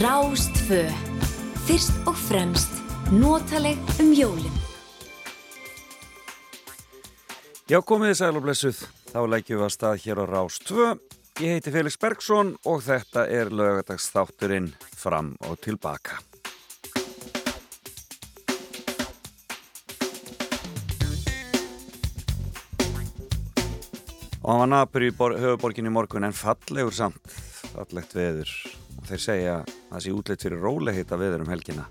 Rástfö. Fyrst og fremst notaleg um jólinn. Já, komiði sæl og blessuð. Þá leggjum við að stað hér á Rástfö. Ég heiti Felix Bergsson og þetta er lögadagsþátturinn fram og tilbaka. Og hann var nabur í höfuborginni morgun en fallegur samt, fallegt veður. Og þeir segja að það sé útleitt fyrir róleheita veður um helgina.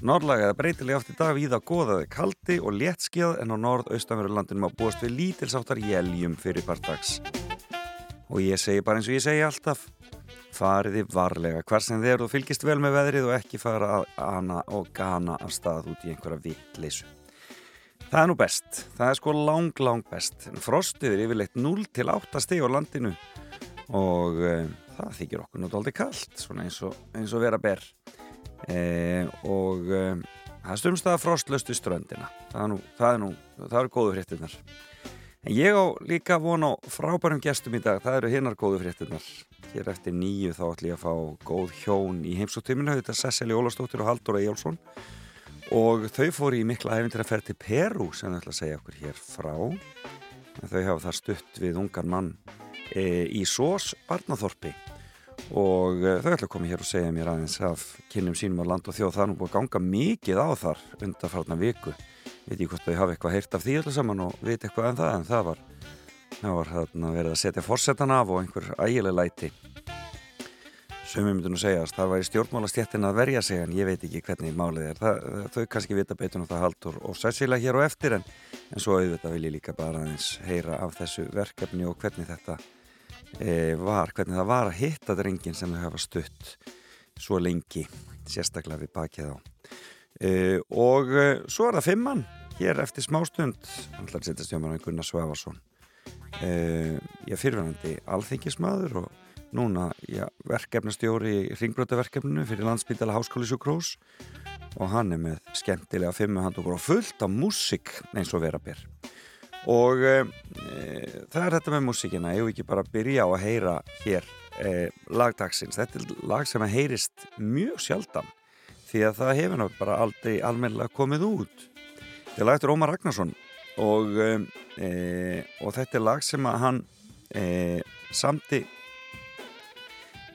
Norrlagaði breytilega oft í dag víða goðaði kaldi og léttskjað en á norð-austanverulandinum á búast við lítilsáttar jæljum fyrir partags. Og ég segi bara eins og ég segi alltaf, fariði varlega hvar sem þeir og fylgist vel með veðrið og ekki fara að ana og gana af stað út í einhverja vittleysu. Það er nú best, það er sko lang, lang best. Frostið er yfirleitt 0 til 8 steg á landinu og e, það þykir okkur náttúrulega kallt, svona eins og, eins og vera ber. E, og e, það er stundstað frostlöstu ströndina, það er nú, það er nú, það eru góðu fréttinnar. En ég á líka von á frábærum gestum í dag, það eru hinnar góðu fréttinnar. Hér eftir nýju þá ætlum ég að fá góð hjón í heimsóttiminu, þetta er Cecily Ólastóttir og Haldur Ejjálsson og þau fóru í mikla æfintir að ferja til Peru sem þau ætla að segja okkur hér frá en þau hafa það stutt við ungan mann e, í Sós barnaþorpi. Og e, þau ætla að koma hér og segja mér aðeins af kynum sínum á land og þjóð. Það er nú búið að ganga mikið á þar undarfarna viku. Veit ég hvort þau hafa eitthvað heyrt af því allir saman og veit eitthvað en það en það var, það var verið að setja fórsetan af og einhver ægileg læti. Sumi myndur nú segja að það væri stjórnmálastjættin að verja sig en ég veit ekki hvernig málið er. Það, þau kannski vita betur um það haldur og sæsilega hér og eftir en, en svo auðvitað vil ég líka bara aðeins heyra af þessu verkefni og hvernig þetta e, var, hvernig það var að hitta drengin sem þau hafa stutt svo lengi, sérstaklega við bakið á. E, og e, svo er það fimmann hér eftir smástund, allar setjast hjá mér Gunnar Svavarsson. E, ég er fyrirvægandi alþengismadur og núna já, verkefnastjóri í ringbrötaverkefninu fyrir landsbytala Háskóli Sjúkrós og hann er með skemmtilega fimmuhand og fullt af músik eins og vera bér og e, það er þetta með músikina ég vil ekki bara byrja á að heyra hér e, lagdagsins þetta er lag sem að heyrist mjög sjaldan því að það hefur náttúrulega bara aldrei almennilega komið út. Þetta er lagtur Ómar Ragnarsson og, e, og þetta er lag sem að hann samti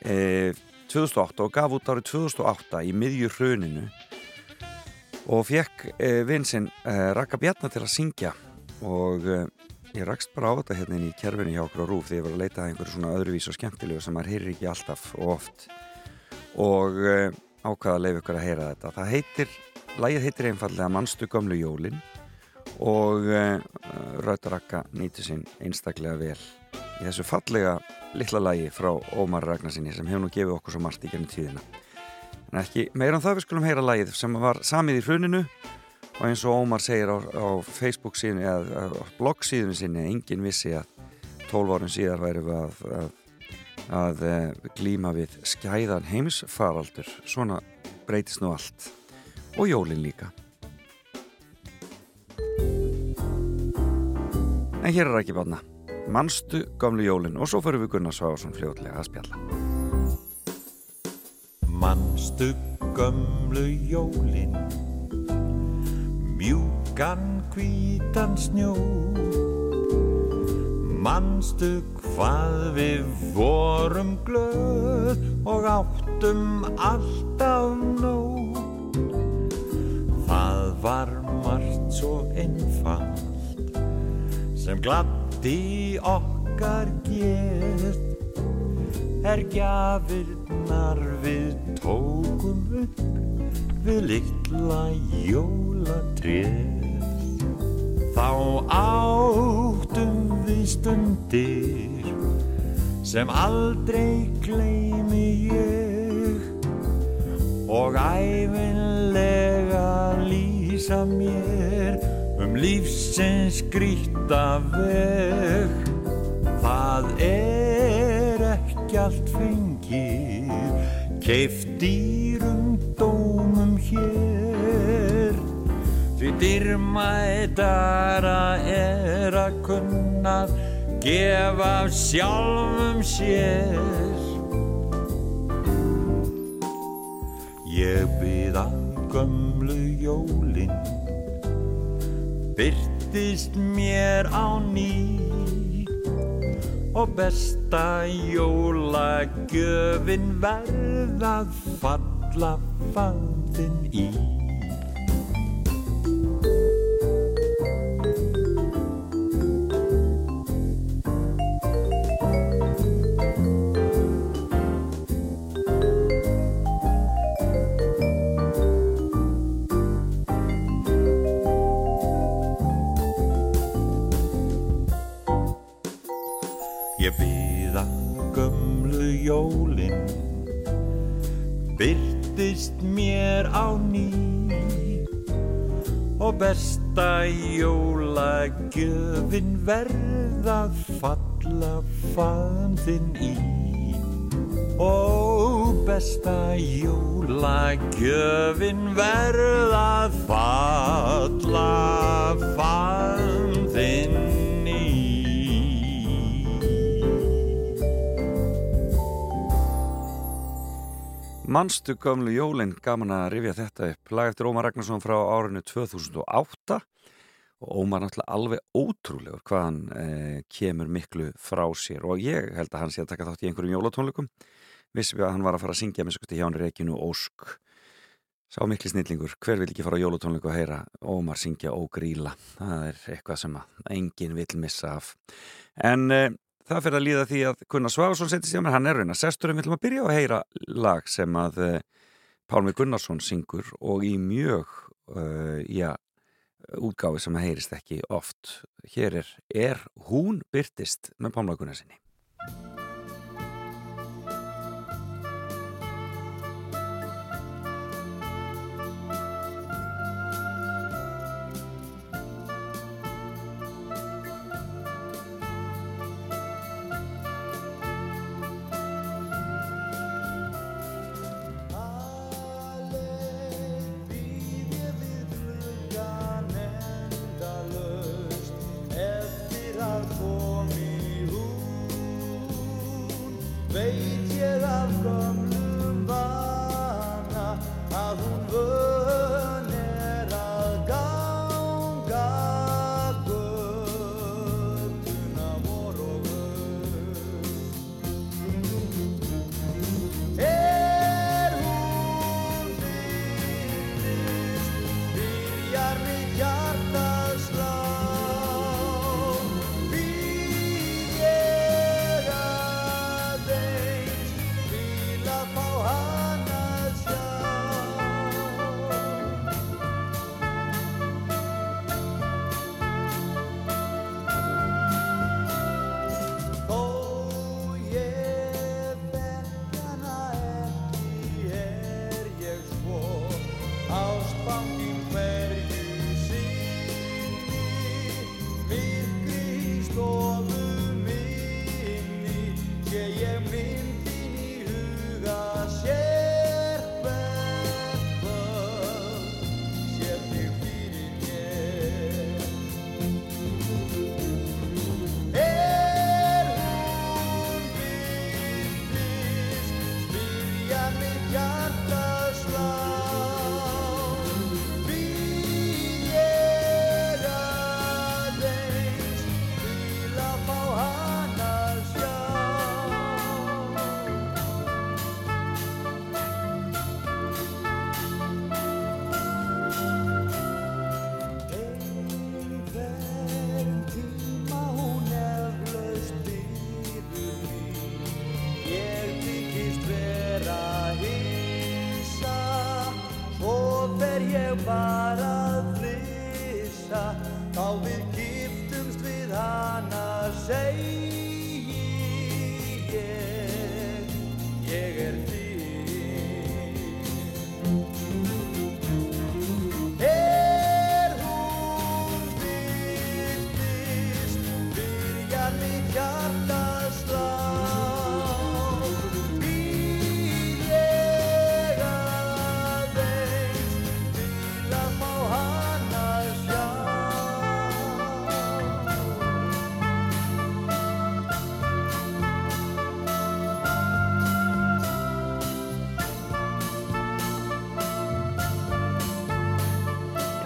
e, 2008 og gaf út árið 2008 í miðjur hruninu og fekk vinsinn Raka Bjarnar til að syngja og e, ég rakst bara á þetta hérna í kerfinu hjá okkur á Rúf því ég var að leita að einhverju svona öðruvís og skemmtilegu sem maður heyrir ekki alltaf og oft. Og e, ákvaða að leiða ykkur að heyra þetta. Það heitir, lægið heitir einfallega Mannstu gamlu jólin. Og e, Rauðarakka nýti sín einstaklega vel í þessu fallega litla lægi frá Ómar Ragnarsinni sem hefur nú gefið okkur svo margt í gennum tíðina. En ekki meira en það við skulum heyra lægið sem var samið í hruninu og eins og Ómar segir á, á Facebook síðan eða blogg síðan sinni engin vissi að 12 árum síðar væri við að, að, að, eh, glíma við skæðan heimsfaraldur. Svona breytist nú allt. Og jólin líka. En hér er ekki barna Manstu gamlu jólin? Og svo fyrir við Gunnar Sváðarsson fljóðlega að spjalla. Manstu gamlu jólin Mjúkan kvítan snjó Manstu hvað við vorum glöð og áttum alltaf nóg. Það var margt svo einfalt sem glatt í okkar gert er gjafirnar við tókum upp við litla jólatrið þá áttum við stundir sem aldrei gleymi ég. Og æfinlega lýsa mér um lífsins gríta veg það er ekki allt fengið. Keift dýrum dómum dyrmætara er að kunna gefa sjálfum sér. Ég að gömlu jólin Byrtist mér á ný. Og besta jólagjöfin verðað falla fandin í Byrtist mér á ný. Og besta jólagjöfin verða falla fandinn í. Og besta jólagjöfin verða falla fandinn Manstu gömlu jólin, gaman að rifja þetta upp. Lag eftir Ómar Ragnarsson frá árinu 2008 og Ómar náttúrulega alveg ótrúlegur hvað hann eh, kemur miklu frá sér og ég held að hann sé að taka þátt í einhverjum jólatónleikum. Vissum við að hann var að fara að syngja með svo hjá hann Reykjunu Ósk. Sá miklu snillingur, hver vil ekki fara á jólatónleiku að heyra Ómar syngja og gríla. Það er eitthvað sem enginn vil missa af. En eh, það fyrir að líða því að Gunnar Svafarsson setjast að mér, hann er raun að sestur við ætlum að byrja að heyra lag sem að uh, Pálmi Gunnarsson syngur og í mjög uh, já, útgáfi sem að heyrist ekki oft. Hér er Er hún byrtist með Pálma Gunnarsinni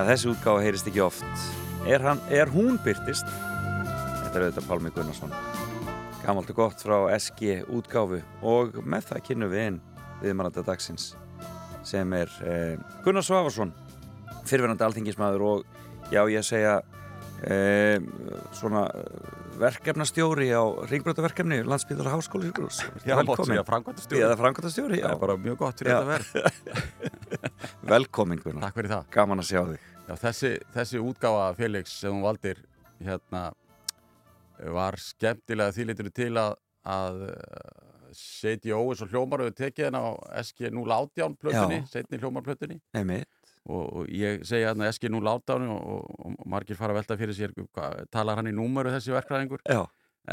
að þessi útgáfa heyrist ekki oft er, hann, er hún byrtist þetta er auðvitað Pálmi Gunnarsson gammalt og gott frá SG útgáfu og með það kynnu við inn viðmannanda dagsins sem er eh, Gunnar Svavarsson fyrirverandi alþingismæður og já ég segja eh, svona verkefnastjóri á ringbrötaverkefni landsbyðar háskóli Já, framkvæmdastjóri. eða framkvæmdastjóri, Það já, er bara mjög gott fyrir Já. þetta verð. velkomin Gunnar Takk fyrir það. gaman að sjá þig Já, þessi, þessi útgáfa Felix sem hún valdir hérna var skemmtilega þýlitur til að, að uh, setja Óis og hljómar og tekið henn á SG018 plötunni, setni hljómarplötunni. Og, og ég segja hérna SG018 og, og, og margir fara að velta fyrir sér hvað, talar hann í númeru þessi verkræðingur já,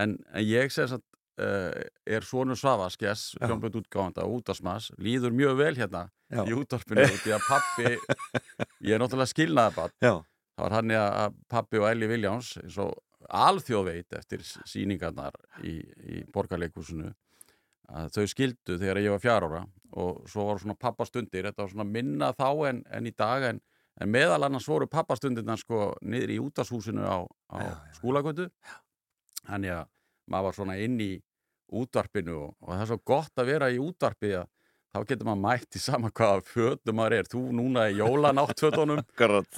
en, en ég segi að uh, er svonu Svavaskess Já. hljómbönd útgáfanda og útásmas líður mjög vel hérna já, í útvarpinu því að pappi ég er náttúrulega skilnaðabann já, það var hann að pappi og Elli Viljáns eins og alþjóð veit eftir síningarnar í, í borgarleikúsinu að þau skildu þegar ég var fjár ára og svo var svona pappastundir þetta var svona minna þá en, en í dag en, en meðal annars voru pappastundirna sko niður í útashúsinu á, á já. skúlagötu. Þannig að maður var svona inn í útvarpinu og, og það er svo gott að vera í útvarpi að þá getur maður mætt í sama hvaða fötum maður er. Þú núna í jólanáttfötunum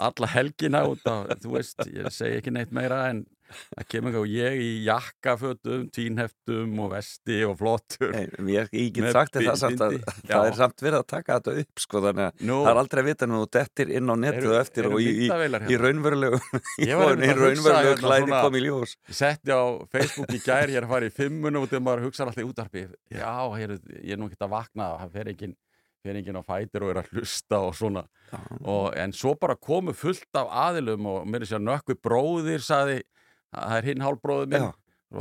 alla helgina út af, þú veist, ég segi ekki neitt meira en það kemur ekki og ég í jakkafötum, tínheftum og vesti og flottur Nei, ég, ég get sagt það samt að bindi. það er samt verið að taka þetta upp sko þannig að Nú, það er aldrei að vita nú dettir inn á netið Eru- og eftir og í, í, í hérna? raunverulegu í, að raunverulegu hérna klæði kom í ljós. Ég setti á Facebook í gær, ég er að fara í fimmunum og þegar maður hugsa alltaf í útarpi já, heru, ég er nú ekki að vakna það fer enginn fer enginn á fætur og er að hlusta og svona. Og, en svo bara komu fullt af aðilum og mér er sér nökku bróðir sagði, það er hinn hálfbróður minn Já.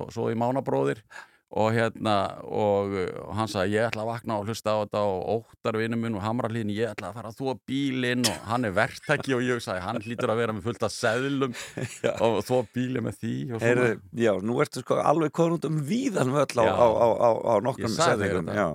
og svo í mánabróðir og hérna og, og hann sagði ég ætla að vakna og hlusta á þetta og óttar vinnu minn og hamralíðin ég ætla að fara að þúa bílinn og hann er verktaki og ég sagði hann hlýtur að vera með fullt af seðlum og þúa bílinn með því Heyrðu, já, nú ertu sko alveg út um víðan völl á, Já. á, á, á, nokkrum þetta. já.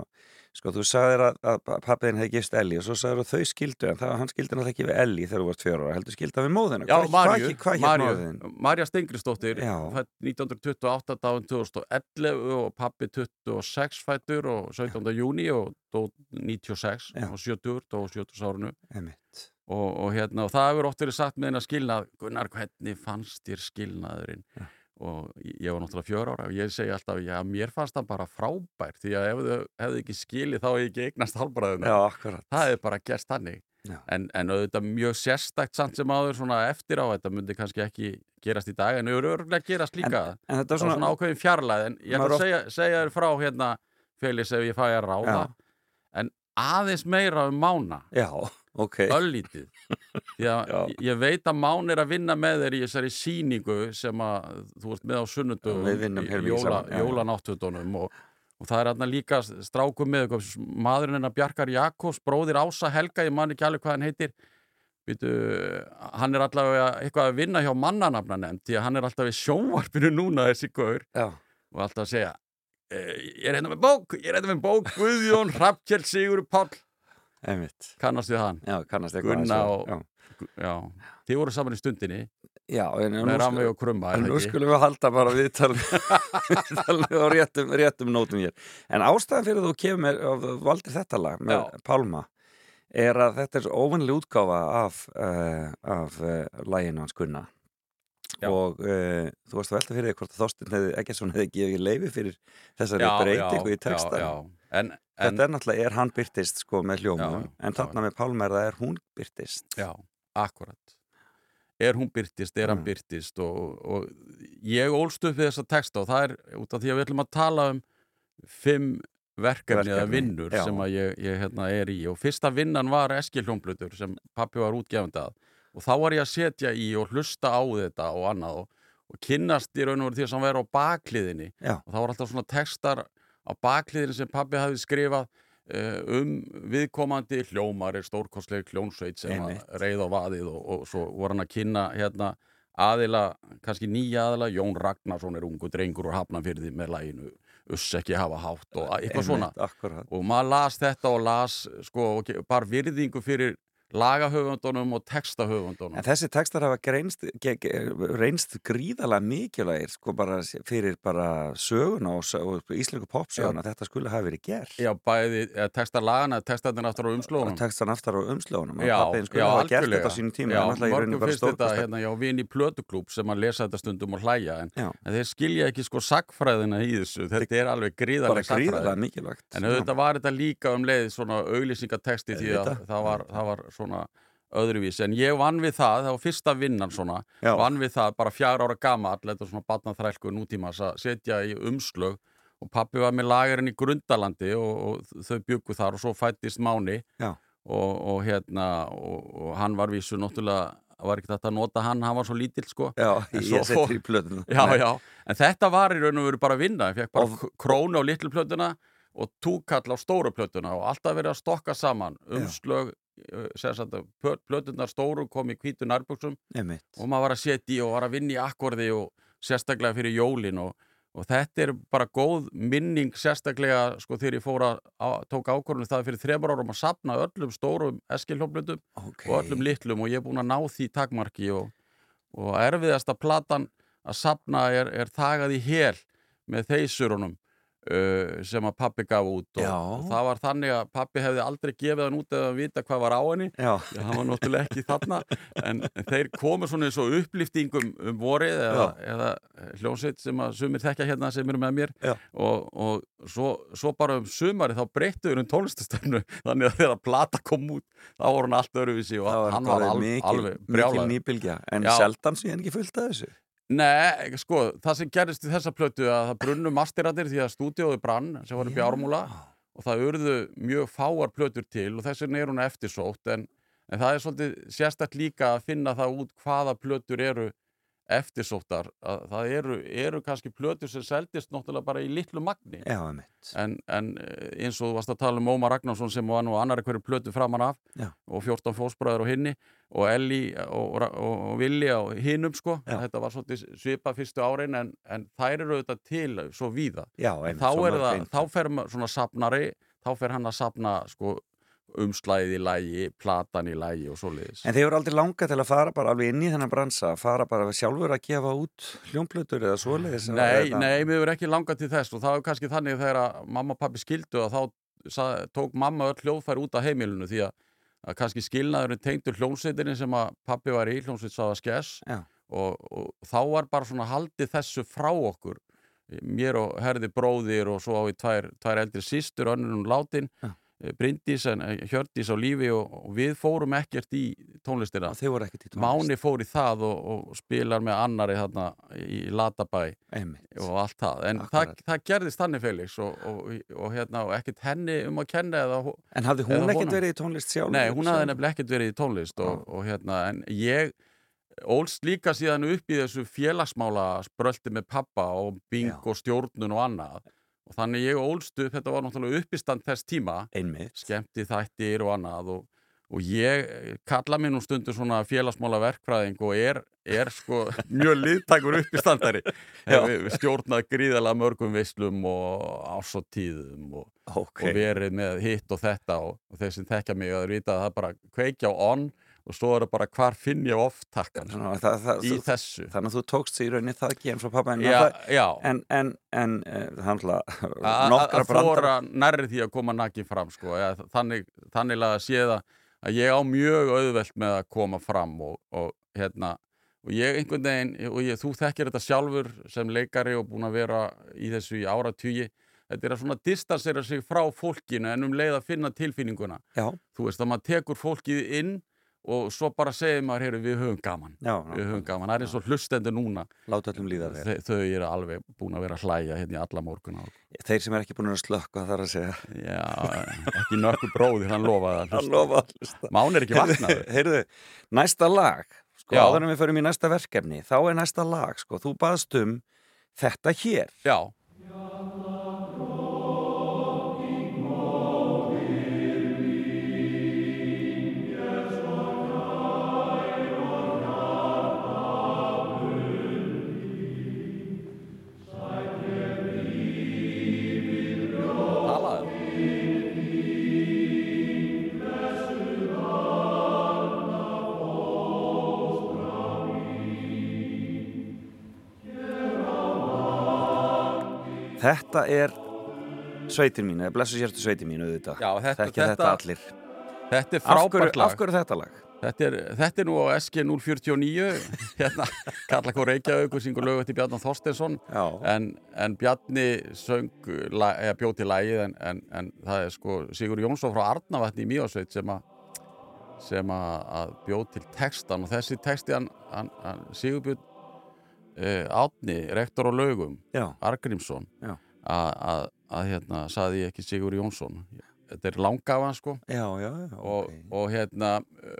Sko, þú sagðir að, að pappiðin hefði gifst Elli og svo sagðir að þau skildu en það, hann skildi náttúrulega ekki við Elli þegar þú varst fjör ára heldur skildi hann við móðina Já, Marju? Marja Stengrisdóttir Já. fætt 1928 dáin 2011 og pappi 26 fættur og 17. júni og dó 96 Já. og 70 og 70 árunu og, og, hérna, og það hefur oft verið sagt með hennar skilnað Gunnar, hvernig fannst þér skilnaðurinn Já. Og ég var náttúrulega fjör ára og ég segi alltaf, já, mér fannst það bara frábær því að ef þau hefðu ekki skilið þá hefði ég ekki eignast akkurat. Það hefði bara gerst þannig. Já. en, en auðvitað mjög sérstakt samt sem áður svona eftir á þetta myndi kannski ekki gerast í dag en auðvitað örgulega gerast líka. En þetta það er svona svona, ákveðin fjarlæð en ég ætla að segja, segja þér frá hérna Félix ef ég fæ að ráða. Já. en aðeins meira um mána. Já, ok. Öllítið því að ég veit að Mán er að vinna með þér í þessari sýningu sem að þú ert með á vinnum heilmikið jóla, jólanáttundunum og, og það er hérna líka strákum með maðurinn hennar Bjarkar Jakobs bróðir Ása Helga, ég man ekki alveg hvað hann heitir. Býtu, hann er allavega eitthvað að vinna hjá mannanafna nefnd því að hann er alltaf í sjónvarpinu núna þessi gaur. Og alltaf að segja e, ég er hérna með bók, ég er hérna með bók Guðjón Hrafkjell Sigur Páll einmitt kannast við hann Já, kannast eitthvað Gunna og- já. Þið voru saman í stundinni já, en nú, með sku- Rami og Krumma, en nú ekki? skulum við halda bara viðtal viðtalið á réttum, réttum nótum hér En ástæðan fyrir þú kemur og valdir þetta lag með Já. Pálma er að þetta er óvannileg útgáfa af, uh, af uh, læginu hans Gunna Já. og uh, þú varst að velta fyrir þig hvort að Þorstein hefði ekki hefði gefið leifi fyrir þessari breytingu í texta já, já. En, en, Þetta er náttúrulega, er hann byrtist sko með hljómum. Já, en þarna með Pálma er það hún byrtist já, akkurat. Er hún byrtist, er hann Mm. byrtist og, og ég ólst upp við þessa texta og það er út af því að við ætlum að tala um fimm verkefni, eða vinnur já. sem að ég, ég hérna, er í. Og fyrsta vinnan var Eskil hljómblutur sem pappi var útgefandi að. Og þá var ég að setja í og hlusta á þetta og annað og, og kynnast í raun og veru því sem verður á bakliðinni. Já. og þá var alltaf svona textar á bakliðinni sem pappi hafi skrifað uh, um viðkomandi hljómar er stórkostleg hljónsveit sem reið á vaðið og, og svo voru hann að kynna hérna aðila, kannski nýja aðila Jón Ragnarsson er ungu drengur og hafnafyrði með læginu Uss ekki hafa hátt og eitthvað svona Einmitt, akkurat. og maður las þetta og las sko, og ge- bar virðingu fyrir lagahöfundunum og textahöfundunum. En þessi textar hafa greinst, reynst gríðalega mikilvægir sko bara fyrir bara söguna og, og íslensku popsöguna. Þetta skulle hafa verið gert. Já, bæði ja, textar lagana, textarnir aftur á og umslóðunum textan aftar á umslögunum. Og Já, pappiðin skulle já, hafa gert algjörlega. þetta á sínum tíma. Já, mörgum bara finnst þetta hérna, já, vin í plötuklúb sem að lesa þetta stundum og hlæja en, Já. en þeir skilja ekki sko sagfræðina í þessu. Þetta er alveg bara gríðarlega gríðalega sagfræði mikilvægt. En svona að öðruvís en ég vann við það, það var fyrsta vinnan svona Já. vann við það bara fjár ára gamall þetta er svona batnaþrælku nútímas að setja í umslög. Og pappi var með lagarinn í Grundalandi og, og þau byggu þar og svo fættist Máni. Og, og hérna og, og hann var vísu náttúrulega var ekki þetta að nota hann, hann var svo lítill sko. Já, ég seti í plötuna. Já, já, en þetta var í raun og veru bara vinna, ég fekk bara Og- krónu á litlu plötuna og túkall á stóru plötuna og alltaf verið að stokka saman umslög, eh, plötunar stóru kom í hvítu nærbuksum Einmitt. og maður var að setja í og var að vinna í akkorði og sérstaklega fyrir jólin og, og þetta er bara góð minning sérstaklega sko þegar ég fór að á, tók ákvörðinu það fyrir þremur árum að sapna öllum stórum eskilhjóflutum Ok. og öllum litlum og ég er búin að ná því takmarki og, og erfiðasta platan að sapna er, er þagað í hel með þeysurunum uh, sem að pappi gaf út og, og það var þannig að pappi hefði aldrei gefið hann út eða að vita hvað var á henni. Hann var náttúrulega ekki þarna en þeir komu svona eins og upplýftingum um vorið eða, eða hljómsveit sem að sumir þekkja hérna sem eru með mér. Og, og svo, svo bara um sumari þá breyttuður um tónlistastöfnu þannig að þegar plata kom út þá voru hann allt öruvísi og það hann var var al, mikil, alveg mikil brjálaður. nýbylgja. En Já. sjaldan síðan ekki fullt af þessu Nei, sko, það sem gerist í þessa plötu að það brunnu masteratir því að stúdíóðu brann sem var upp í Ármúla og það urðu mjög fáar plötur til og þess vegna er hún eftirsótt en, en það er svolítið sérstætt líka að finna það út hvaða plötur eru eftirsóttar að það eru, eru kannski plötur sem seldist náttúrulega bara í litlu magni. Já, en, en eh, eins og þú varst að tala um Ómar Ragnarsson sem var nú annari hverju plötu framan af Já. og 14 fósbræður og hinni og Elli og, og, og Willi á hinnum sko. Já. þetta var svolítið svipað fyrstu árin en, en þær eru auðvitað til svo víða. Þá, er það, þá fer ma- svona safnari þá fer hann að safna sko, umslæðið í lægi, platan í lægi og svoleiðis En þið voru aldrei langað til að fara bara alveg inn í þennan bransa, fara bara sjálfur að gefa út hljómplötur eða svoleiðis eða- Nei, nei, mér verður ekki langað til þess og það er kannski þannig þegar að mamma og pappi skildu að þá tók mamma öll hljóðfæri út af heimilinu því að, að kannski skilnaðurinn tengdur hljómsveitinni sem að pappi var í hljómsveit sáða skess og, og þá var bara svona haldið þessu frá okkur mér og herði bróðir og svo á í tvær, tvær eldri sístur önnur um látin Já. Bryndís en eh, Hjördís á lífi og, og við fórum ekkert í tónlistina. Tónlist. Máni fór í það og, og spilar með annari þarna í Latabæ Einmitt. og allt það, en það, það gerðist þannig Felix og, og, og, hérna, og ekkert henni um að kenna eða, En hafði hún ekkert verið í tónlist sjálf? nei, hún hafði nefnilega ekkert verið í tónlist og, og hérna, en ég ólst líka síðan upp í þessu félagsmála spröldi með pappa og bing Já. og stjórnun og annað og þannig ég ólst upp, þetta var náttúrulega uppistand þess tíma. Einmitt. Skemmti þættir og annað og, og ég eh, kalla mér nú stundur svona félagsmála verkfræðing og er, er sko mjög liðtækur upp í standari hef stjórnað gríðalega mörgum veislum og ásóttíðum og, Ok. og verið með hitt og þetta og, og þeir sem þekkja mig að að það bara kveikja á on og svo er það bara hvar finn ég oft takkan Svona, það, það, í þessu. Þannig að þú tókst sér í rauninni það ekki en frá pappa en já, já, En, en, en A- að þóra nærri því að koma nakin fram sko. Eða, þannig, þannig að sé það að ég á mjög auðvelt með að koma fram og, og hérna og ég einhvern veginn, og ég, þú þekkir þetta sjálfur sem leikari og búin að vera í þessu í áratugi. Þetta er að svona distansera sig frá fólkinu en um leið að finna tilfinninguna. Já, þú veist að maður tekur fólkið inn og svo bara segir maður, heyru, við höfum gaman. Já, við höfum gaman, það er eins og hlustendur núna. Þér þau, eru alveg búin að vera hlæja hérna í alla morguna Þeir sem er ekki búin að slökka þar að segja. Já, ekki nökku bróðir, hann lofaði að hlusta. Mán er ekki vaknaður. Heyrðu, næsta lag. Sko, áður en við förum í næsta verkefni Þá er næsta lag, sko, þú baðst um Þetta hér. Já, Þetta er sveitin mín, eða blessu sérstu sveitin mín auðvitað. Já, þetta- allir. Þetta er frábært lag af hverju þetta lag? Þetta er, þetta er nú á SG 049 hérna, Karla Kór Reykjavík og syngur lög eftir Bjarnar Þorsteinsson Já. en, en Bjarni söng eða bjóð til lagið en, en, en það er sko Sigur Jónsson frá Arnavatni í Míosveit sem að sem að, bjóð til textan og þessi texti hann, hann, hann Sigurbjörn uh, Átni, rektor á lögum Já. Argrímsson að, að, að hérna saði ég ekki Sigur Jónsson. Þetta er langafan sko. Já, já, já. og, og hérna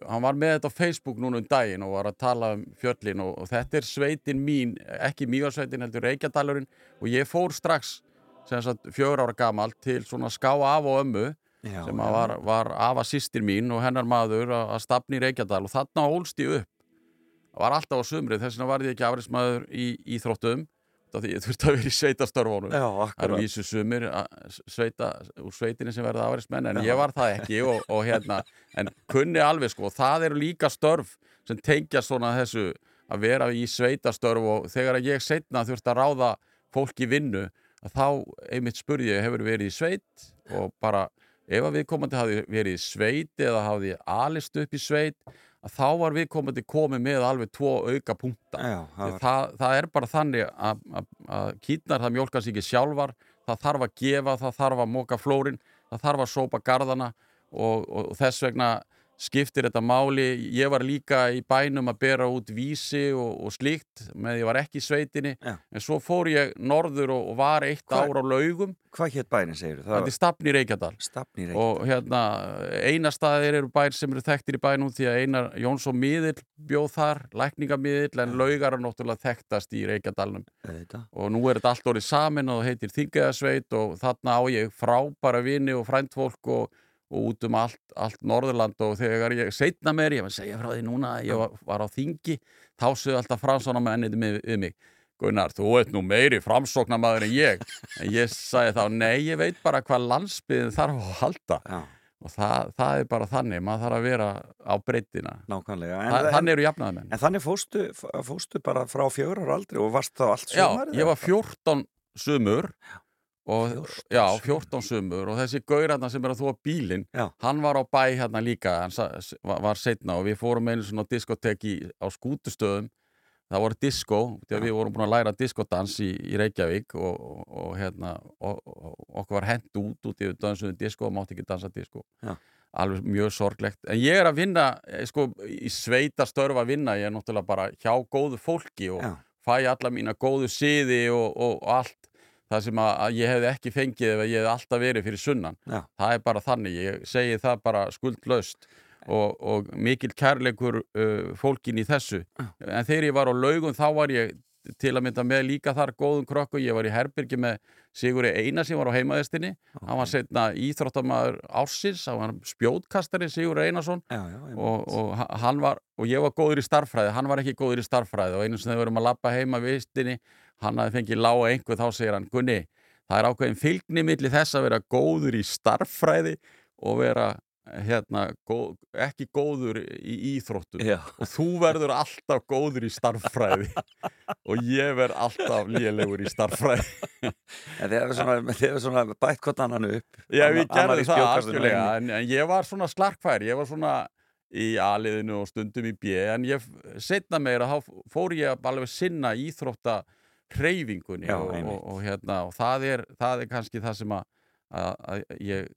hann var með þetta á Facebook núna um daginn og var að tala um fjöllin og, og þetta er sveitin mín, ekki mýgarsveitin heldur Reykjadalurinn. Og ég fór strax sem sagt fjögur ára gamalt til svona ská af og ömmu Já, sem að var, var afa sýstir mín og hennar maður að, að stafni Reykjadal. Og þarna ólst ég upp var alltaf á sumrið, þess vegna var ég ekki afræðismæður í Íþróttum. Því ég þurfti að vera í sveitastörfunum Já, Það eru vísu sumir sveita, úr sveitinni sem verða afræðismenn en ég var það ekki og, og hérna en kunni alveg sko. Það eru líka störf sem tengja svona þessu að vera í sveitastörf og þegar ég setna þurfti að ráða fólk í vinnu að þá einmitt spurði ég hefur verið í sveit? Og bara ef að viðkomandi hafi verið í sveit eða hafi alist upp í sveit að þá var viðkomandi komið með alveg tvo auka punkta Já, það það, það er bara þannig að, að, að kýtnar það mjólkast ekki sjálfar það þarf að gefa, það þarf að móka flórin það þarf að sópa garðana og, og, og þess vegna skiptir þetta máli, ég var líka í bænum að bera út vísi og, og slíkt með ég var ekki í sveitinni. Já. en svo fór ég norður og, og var eitt Hva- ár á laugum. hvað hétt bærin segir þú? þetta er stafn í Reykjadal. Og hérna eina staðir eru bær sem eru þekktir í bænum því að einar Jónsson Miðill bjóð þar, lækningamiðill en laugar er náttúrulega þekktast í Reykjadalnum. Reykjadal. og nú er þetta allt orðið samin og heitir Þingaðasveit og þarna á ég frábæra vini og frændfólk og, og út um allt, allt Norðurland og þegar ég setna mér, ég var að segja frá því núna að ég var, var á Þingi, þá sögðu alltaf framsóna með ennið við, mig Gunnar, þú ert nú meiri framsóknamaður en ég. En ég sagði þá, nei, ég veit bara hvað landsbyðin þarf að halda. Já, og það, það er bara þannig, maður þarf að vera á breytina nákvæmlega. Þa, En, þannig eru jafnaðamenn en þannig fóstu, fóstu bara frá fjögur ára aldri og varst þá allt Já, sumarið? ég var 14 sumur og, 14 já, sumur. 14 sumur og þessi gaurarna sem er að þóa bílinn hann var á bæ hérna líka var, setna og við fórum einu svona diskoteki á skútustöðum það voru disko, að við vorum búin að læra diskodans í, í Reykjavík og, og, og hérna og, okkur var hent út út í dansuðum disko og mátti ekki dansa disko Já. alveg mjög sorglegt en ég er að vinna, eh, sko, í sveita störf að vinna, ég er náttúrulega bara hjá góðu fólki og Já. fæ alla mína góðu og, og allt það sem að, ég hefði ekki fengið ef ég hefði alltaf verið fyrir sunnan. Já. það er bara þannig, ég segi það bara skuldlaust og, og mikil kærleikur uh, fólkin í þessu. En þegar ég var á laugum þá var ég til að mynda með líka þar góðum krökku ég var í Herbyrgi með Sigurði Eina sem var á heimaðistinni hann var setna íþróttamaður ársins hann var spjótkastari Sigurði Einarsson. Já, já, og, og ha- hann var og ég var góður í starffræði, hann var ekki góður í starffræði og einu sem þegar við erum að labba heima við vistinni hann hafði fengið lága einhver þá segir hann Gunni, það er ákveðin fylgni milli þess að vera góður í starffræði og vera hérna, góð, ekki góður í íþróttum. Já, og þú verður alltaf góður í starffræði og ég verð alltaf lélegur í starffræði en þeir eru svona, svona bætt hvort annan upp. Já, við gerðum það spjótkastinu en en, ég var svona slarkfær, ég var svona í A-liðinu og stundum í B, en ég setna meira, þá fór ég að alveg sinna íþrótta hreyfingunni Já, og, og, og, hérna, og það, er, það er kannski það sem að, að, ég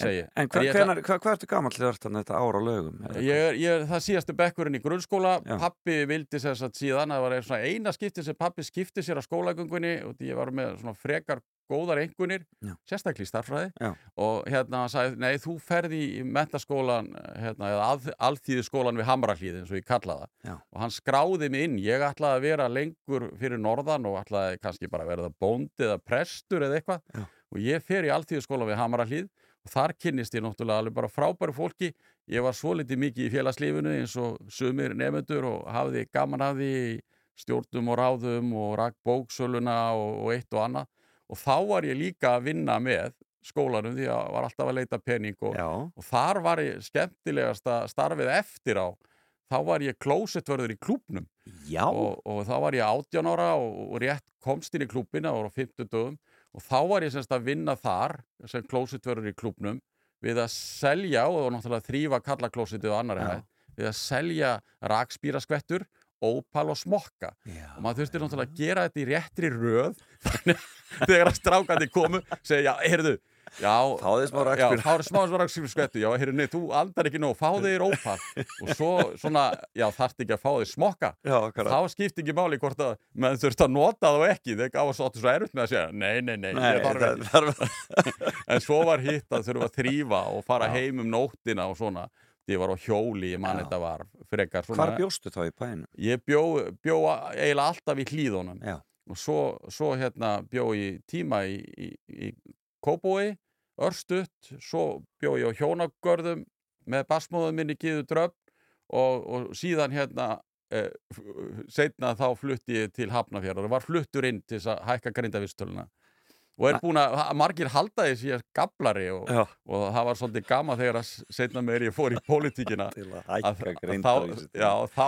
segi. En hva, ég, hvenar, hva, hvað ertu gamall þegar þetta þetta ára lögum? Ég, er- ég, er- það síðastu bekkurinn í grunnskóla Já. pappi vildi sér satt síðan það var eina skipti sem pappi skipti sér á skólagöngunni og ég var með svona frekar góðar engunir, sérstaklega í starffræði Já. og hérna hann sagði, nei þú ferði í mentaskólan hérna, eða að, alþýðuskólan við Hamrahlíð eins og ég kalla það Já. og hann skráði mig inn, ég ætlaði að vera lengur fyrir norðan og ætlaði kannski bara að verða bóndi eða prestur eða eitthvað. Og ég fer í alþýðuskólan við Hamrahlíð og þar kynnist ég náttúrulega alveg bara frábæru fólki. Ég var svo litið mikið í félagslífinu eins og sumir nefnendur og hafði gaman af því stjórnum og ráðum og rakk bóksöluna og, og eitt og annað. Og þá var ég líka að vinna með skólanum því að var alltaf að leita pening og, og þar var ég skemmtilegasta starfið eftir á. Þá var ég klósettvörður í klúbnum já, og, og þá var ég 18 ára og, rétt komst inn í klúbina og á 50 dögum og þá var ég semst að vinna þar sem klósitverður í klubnum við að selja og náttúrulega þrýfa kallaklósitið og annari Já. hæð við að selja rakspýraskvettur ópal og smokka Já. og maður þurfti náttúrulega að gera þetta í réttri röð þannig að þegar að strákandi komu segja, já, heyrðu já, Fáðu þér smá já, rakspíra. fáðu smá rakspýra skvettu já, heyrðu, nei, þú aldar ekki nóg, fáðu þér ópal og svo, svona, já, þarfti ekki að fá þér smokka Já, akkurat. þá skipti ekki máli hvort að maður þurfti að nota og ekki þeir gáðu svo áttu svo erfitt með að segja nei, nei, nei, Nei, ég þarf ekki þarf, en svo var hitt að þurfa að þrýfa og fara Já. heim um nóttina og svona ég var á hjóli, ég man Já. þetta var frekar hvar svona bjóstu þá í bæinu? ég bjó, bjó eiginlega alltaf í hlýðunum og svo, svo hérna bjó ég tíma í, í, í Kóbói, Örstutt. Svo bjó ég á hjónagörðum með basmóðum minni Gíðu Dröfn og, og síðan hérna eh, setna þá flutti ég til Hafnafjörður og var fluttur inn til þess að hækka grindavistöluna og er búin að, margir halda því síðan gablari og, og það var svolítið gama þegar að setna meir ég fór í pólitíkina til að að, hækka að grinda þá, þá,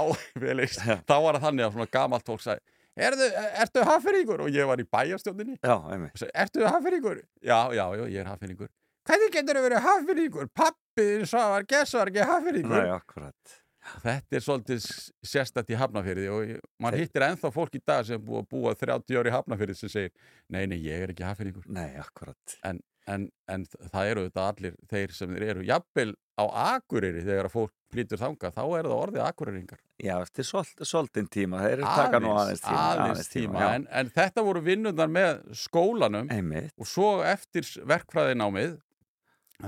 þá var það þannig að svona gamalt fólk sagði Erðu, ertu haffinningur? Og ég var í bæjarstjóndinni Já, einmitt. ertu haffinningur? Já, já, já, ég er haffinningur Hvernig getur þú verið haffinningur? Pappi, svo var gessar ekki haffinningur Nei, akkurat. Þetta er svolítið sérstætt í Hafnafyrði og maður hittir ennþá fólk í dag sem búið að búa 30 ári í Hafnafyrði sem segir, nei, nei, ég er ekki haffinningur Nei, akkurat. en, en, en það eru þetta allir þeir sem þeir eru, jafnvel á Akureyri þegar að fólk flytur þangað þá er það orðið Akureyringar Já, eftir svolt, svolítinn tíma. Þeir eru taka nú aðeins tíma. aðeins tíma. En, en þetta voru vinnundar með skólanum Einmitt. og svo eftir verkfræðinámið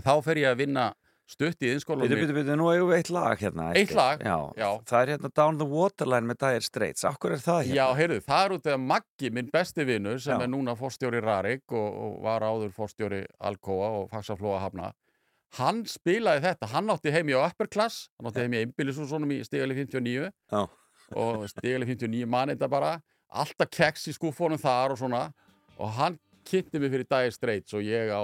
þá fer ég að vinna stutt í Býtu, innskólanum býtu, býtu, nú eigum við eitt lag hérna. Eitt eftir. lag? Já. Já. Það er hérna Down the Waterline með Dire Straits. Akkur er það hérna? Já, heyrðu, það er út af Maggi, minn besti vinur sem Já. er núna fórstjóri Rarik og, og var áður fórstjóri Alcoa og Faxaflóa Hafna hann spilaði þetta, hann átti heim í upper class, hann átti heim í einbýlisúsónum í stigali 59 Já. og stigali 59 man þetta bara alltaf keks í skúfónum þar og svona og hann kynnti mig fyrir Dire Straits og ég á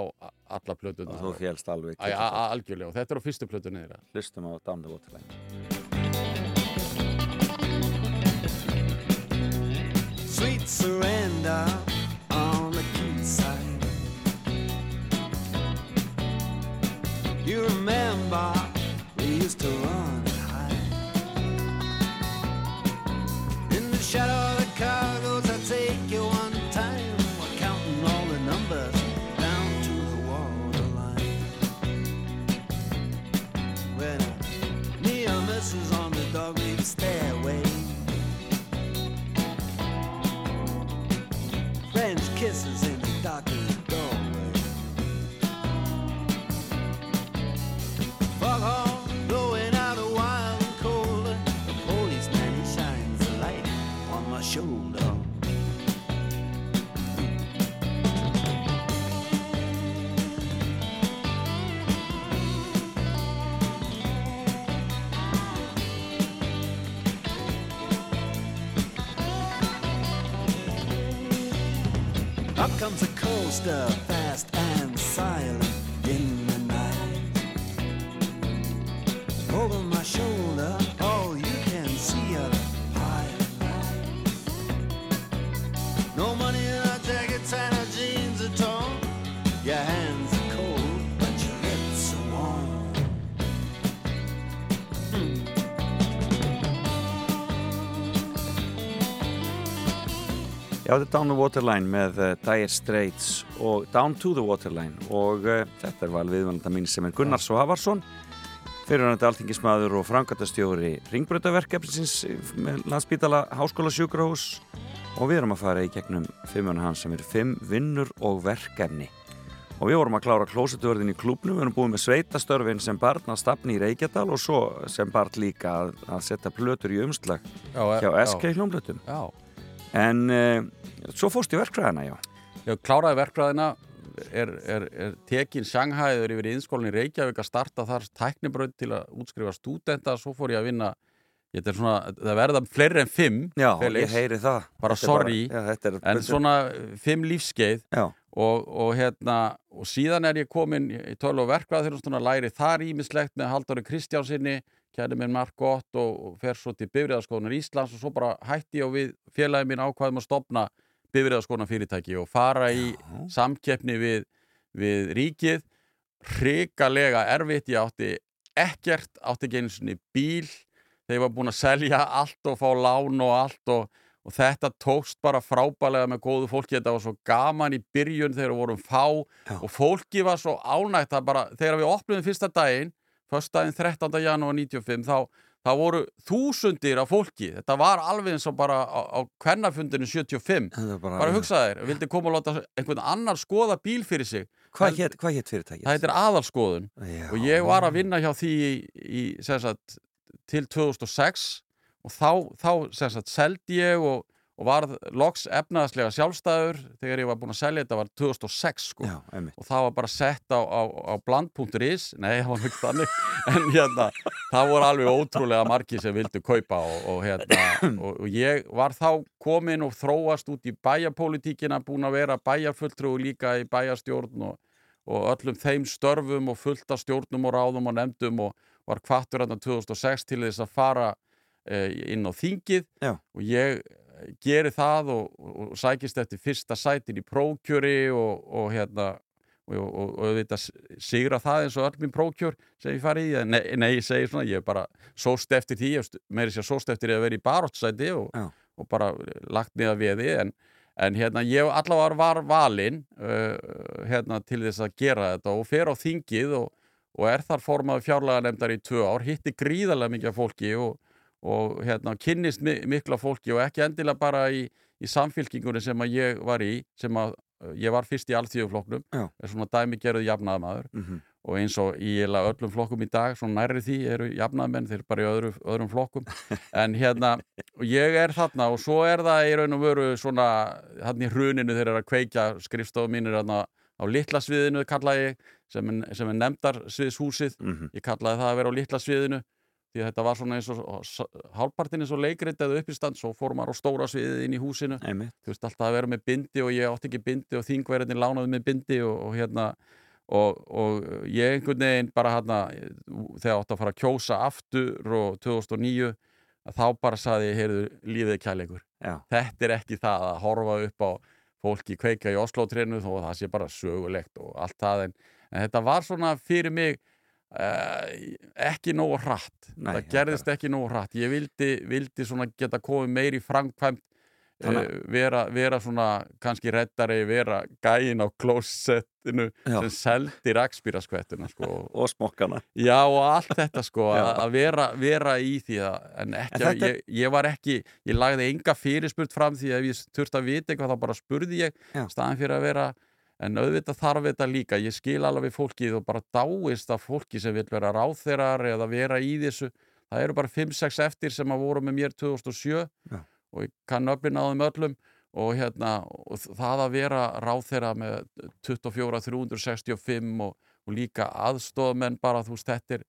alla plötuna Og þú félst alveg. Æ, algjörlega og þetta er á fyrstu plötunni þeirra Hlustum á Down the Waterline. Sweet surrender Já, þetta er Down the Waterline með uh, Dire Straits og Down to the Waterline og uh, þetta er val viðvælanda mín sem er Gunnars og Havarsson fyrirhandi alþingismæður og frangatastjóri ringbrötaverkefnisins með landsbítala háskóla sjúkrahús og við erum að fara í gegnum fimmuna hans sem er fimm vinnur og verkefni. Og við vorum að klára klósetuvörðin í klúbnum við erum búið með sveitastörfin sem barn að stafni í Reykjadal og svo sem barn líka að, að setja plötur í umslag hjá SK hljómblötum Já, En uh, svo fórst í verkfræðina, já. Já, kláraði verkfræðina er, er, er tekin Sjanghæður yfir í innskólinni Reykjavík að starta þar tæknibraut til að útskrifa stúdenta svo fór ég að vinna svona, það verða fleiri en fimm Já, Felix, ég heyri það. bara sorry, já, þetta er, en svona fimm lífskeið Já, og, og hérna og síðan er ég komin í tölu og verkfræð þegar svona læri þar ímislegt með Halldóri Kristjánsinni kæri minn margt gott og, og fer svo til Bifriðaskóðunar Íslands og svo bara hætti ég og við félagi mín ákvaðum að stopna bifriðaskona fyrirtæki og fara í Já. samkeppni við, við ríkið hrikalega erfitt ég átti ekkert, átti ekki einu sinni bíl þegar ég var búin að selja allt og fá lán og allt og, og þetta tókst bara frábælega með góðu fólki, þetta var svo gaman í byrjun þegar við vorum fá Já. og fólki var svo ánægt að bara, þegar við opnum fyrsta daginn, fyrstdaginn 13. janúar 95, þá, þá voru þúsundir af fólki, þetta var alveg eins og bara á, á kvennafundinu 75 Þetta er bara, bara hugsa þér, vildi koma og láta einhvern annar skoða bíl fyrir sig Hvað hétt fyrirtækið? það heitir aðalskoðun Já. og ég var að vinna hjá því í, í sagt, til 2006 og þá, þá sagt, seldi ég og, og var loks efnaðslega sjálfstæður. Þegar ég var búinn að selja þetta var 2006 sko. Já, og það var bara sett á, á, á bland.is nei, það var ekki þannig. En hérna, það voru alveg ótrúlega margi sem vildu kaupa og, og hérna, og, og ég var þá komin og þróast út í bæjarpólitíkina búin að vera bæjarfulltrú líka í bæjarstjórn og, og öllum þeim störfum og fullt af stjórnum og ráðum og nefndum og var kvartur hérna 2006 til þess að fara eh, inn á þingið. Já. og ég eh, geri það og, og, sækist eftir fyrsta sætin í prókjöri og, og hérna og, auðvitað sigra það eins og öll mín prókjör sem ég fari í. Nei, nei, ég segi svona, ég er bara sóst eftir því, ég meiri sér sóst eftir að vera í baróttsæti og, og bara lagt niða veði. En, en hérna ég allavega var valinn uh, hérna til þess að gera þetta og fer á þingið og, og er þar formaður fjárlega nefndar í tvö ár, hitti gríðarlega mikið fólki og, og hérna kynnist mi mikla fólki og ekki endilega bara í, í samfylkingunni sem að ég var í sem að uh, ég var fyrst í alþjóðflokknum Já. er svona dæmi gerðu jafnaðamaður Mhm. og eins og í öllum flokkum í dag svona nærri því eru jafnaðmenn þeir eru bara í öðru, öðrum flokkum en hérna, ég er þarna og svo er það í raun og veru svona hann í hruninu þeir eru að kveikja skrifstofu mínir þarna á litla sviðinu kallaði ég, sem er, sem er nefndar sviðshúsið, Mhm. ég kallaði það að vera á litla sviðinu því þetta var svona eins og hálfpartin eins og leikrit eða uppistand, svo fór maður á stóra sviðið inn í húsinu Einmitt. þú veist alltaf að vera með bindi og ég átti ekki bindi og þingverðin lánaði með bindi og, og hérna og, og ég einhvern veginn bara hérna þegar átti að fara að kjósa aftur og 2009 að þá bara saði ég, heyrðu, lífið er kærleikur Já. þetta er ekki það að horfa upp á fólki kveika í Oslo-trénu þó að það sé bara sögulegt og allt það en, en þetta var svona fyrir mig uh, ekki nógu hratt Nei, það gerðist ekki nógu hratt ég vildi, vildi geta komið meir í framkvæmt uh, vera, vera svona kannski reddari, vera gæin á klósettinu sem seldi rakspýraskvettuna sko. Og smokkana. já og allt þetta sko að vera, vera í því að, en ekki En þetta ég, ég var ekki ég lagði enga fyrirspurt fram því að ef ég þurfti að vita eitthvað þá bara spurði ég Já. staðan fyrir að vera en auðvitað þarf þetta líka, ég skil alveg við fólkið og bara dáist af fólki sem vil vera ráþeirar eða vera í þessu. Það eru bara 5-6 eftir sem að voru með mér 2007 Já. og ég kann öflin á þeim öllum. Og, hérna, og það að vera ráþeira með 24-365 og, og líka aðstofmenn bara þú veist þetta er,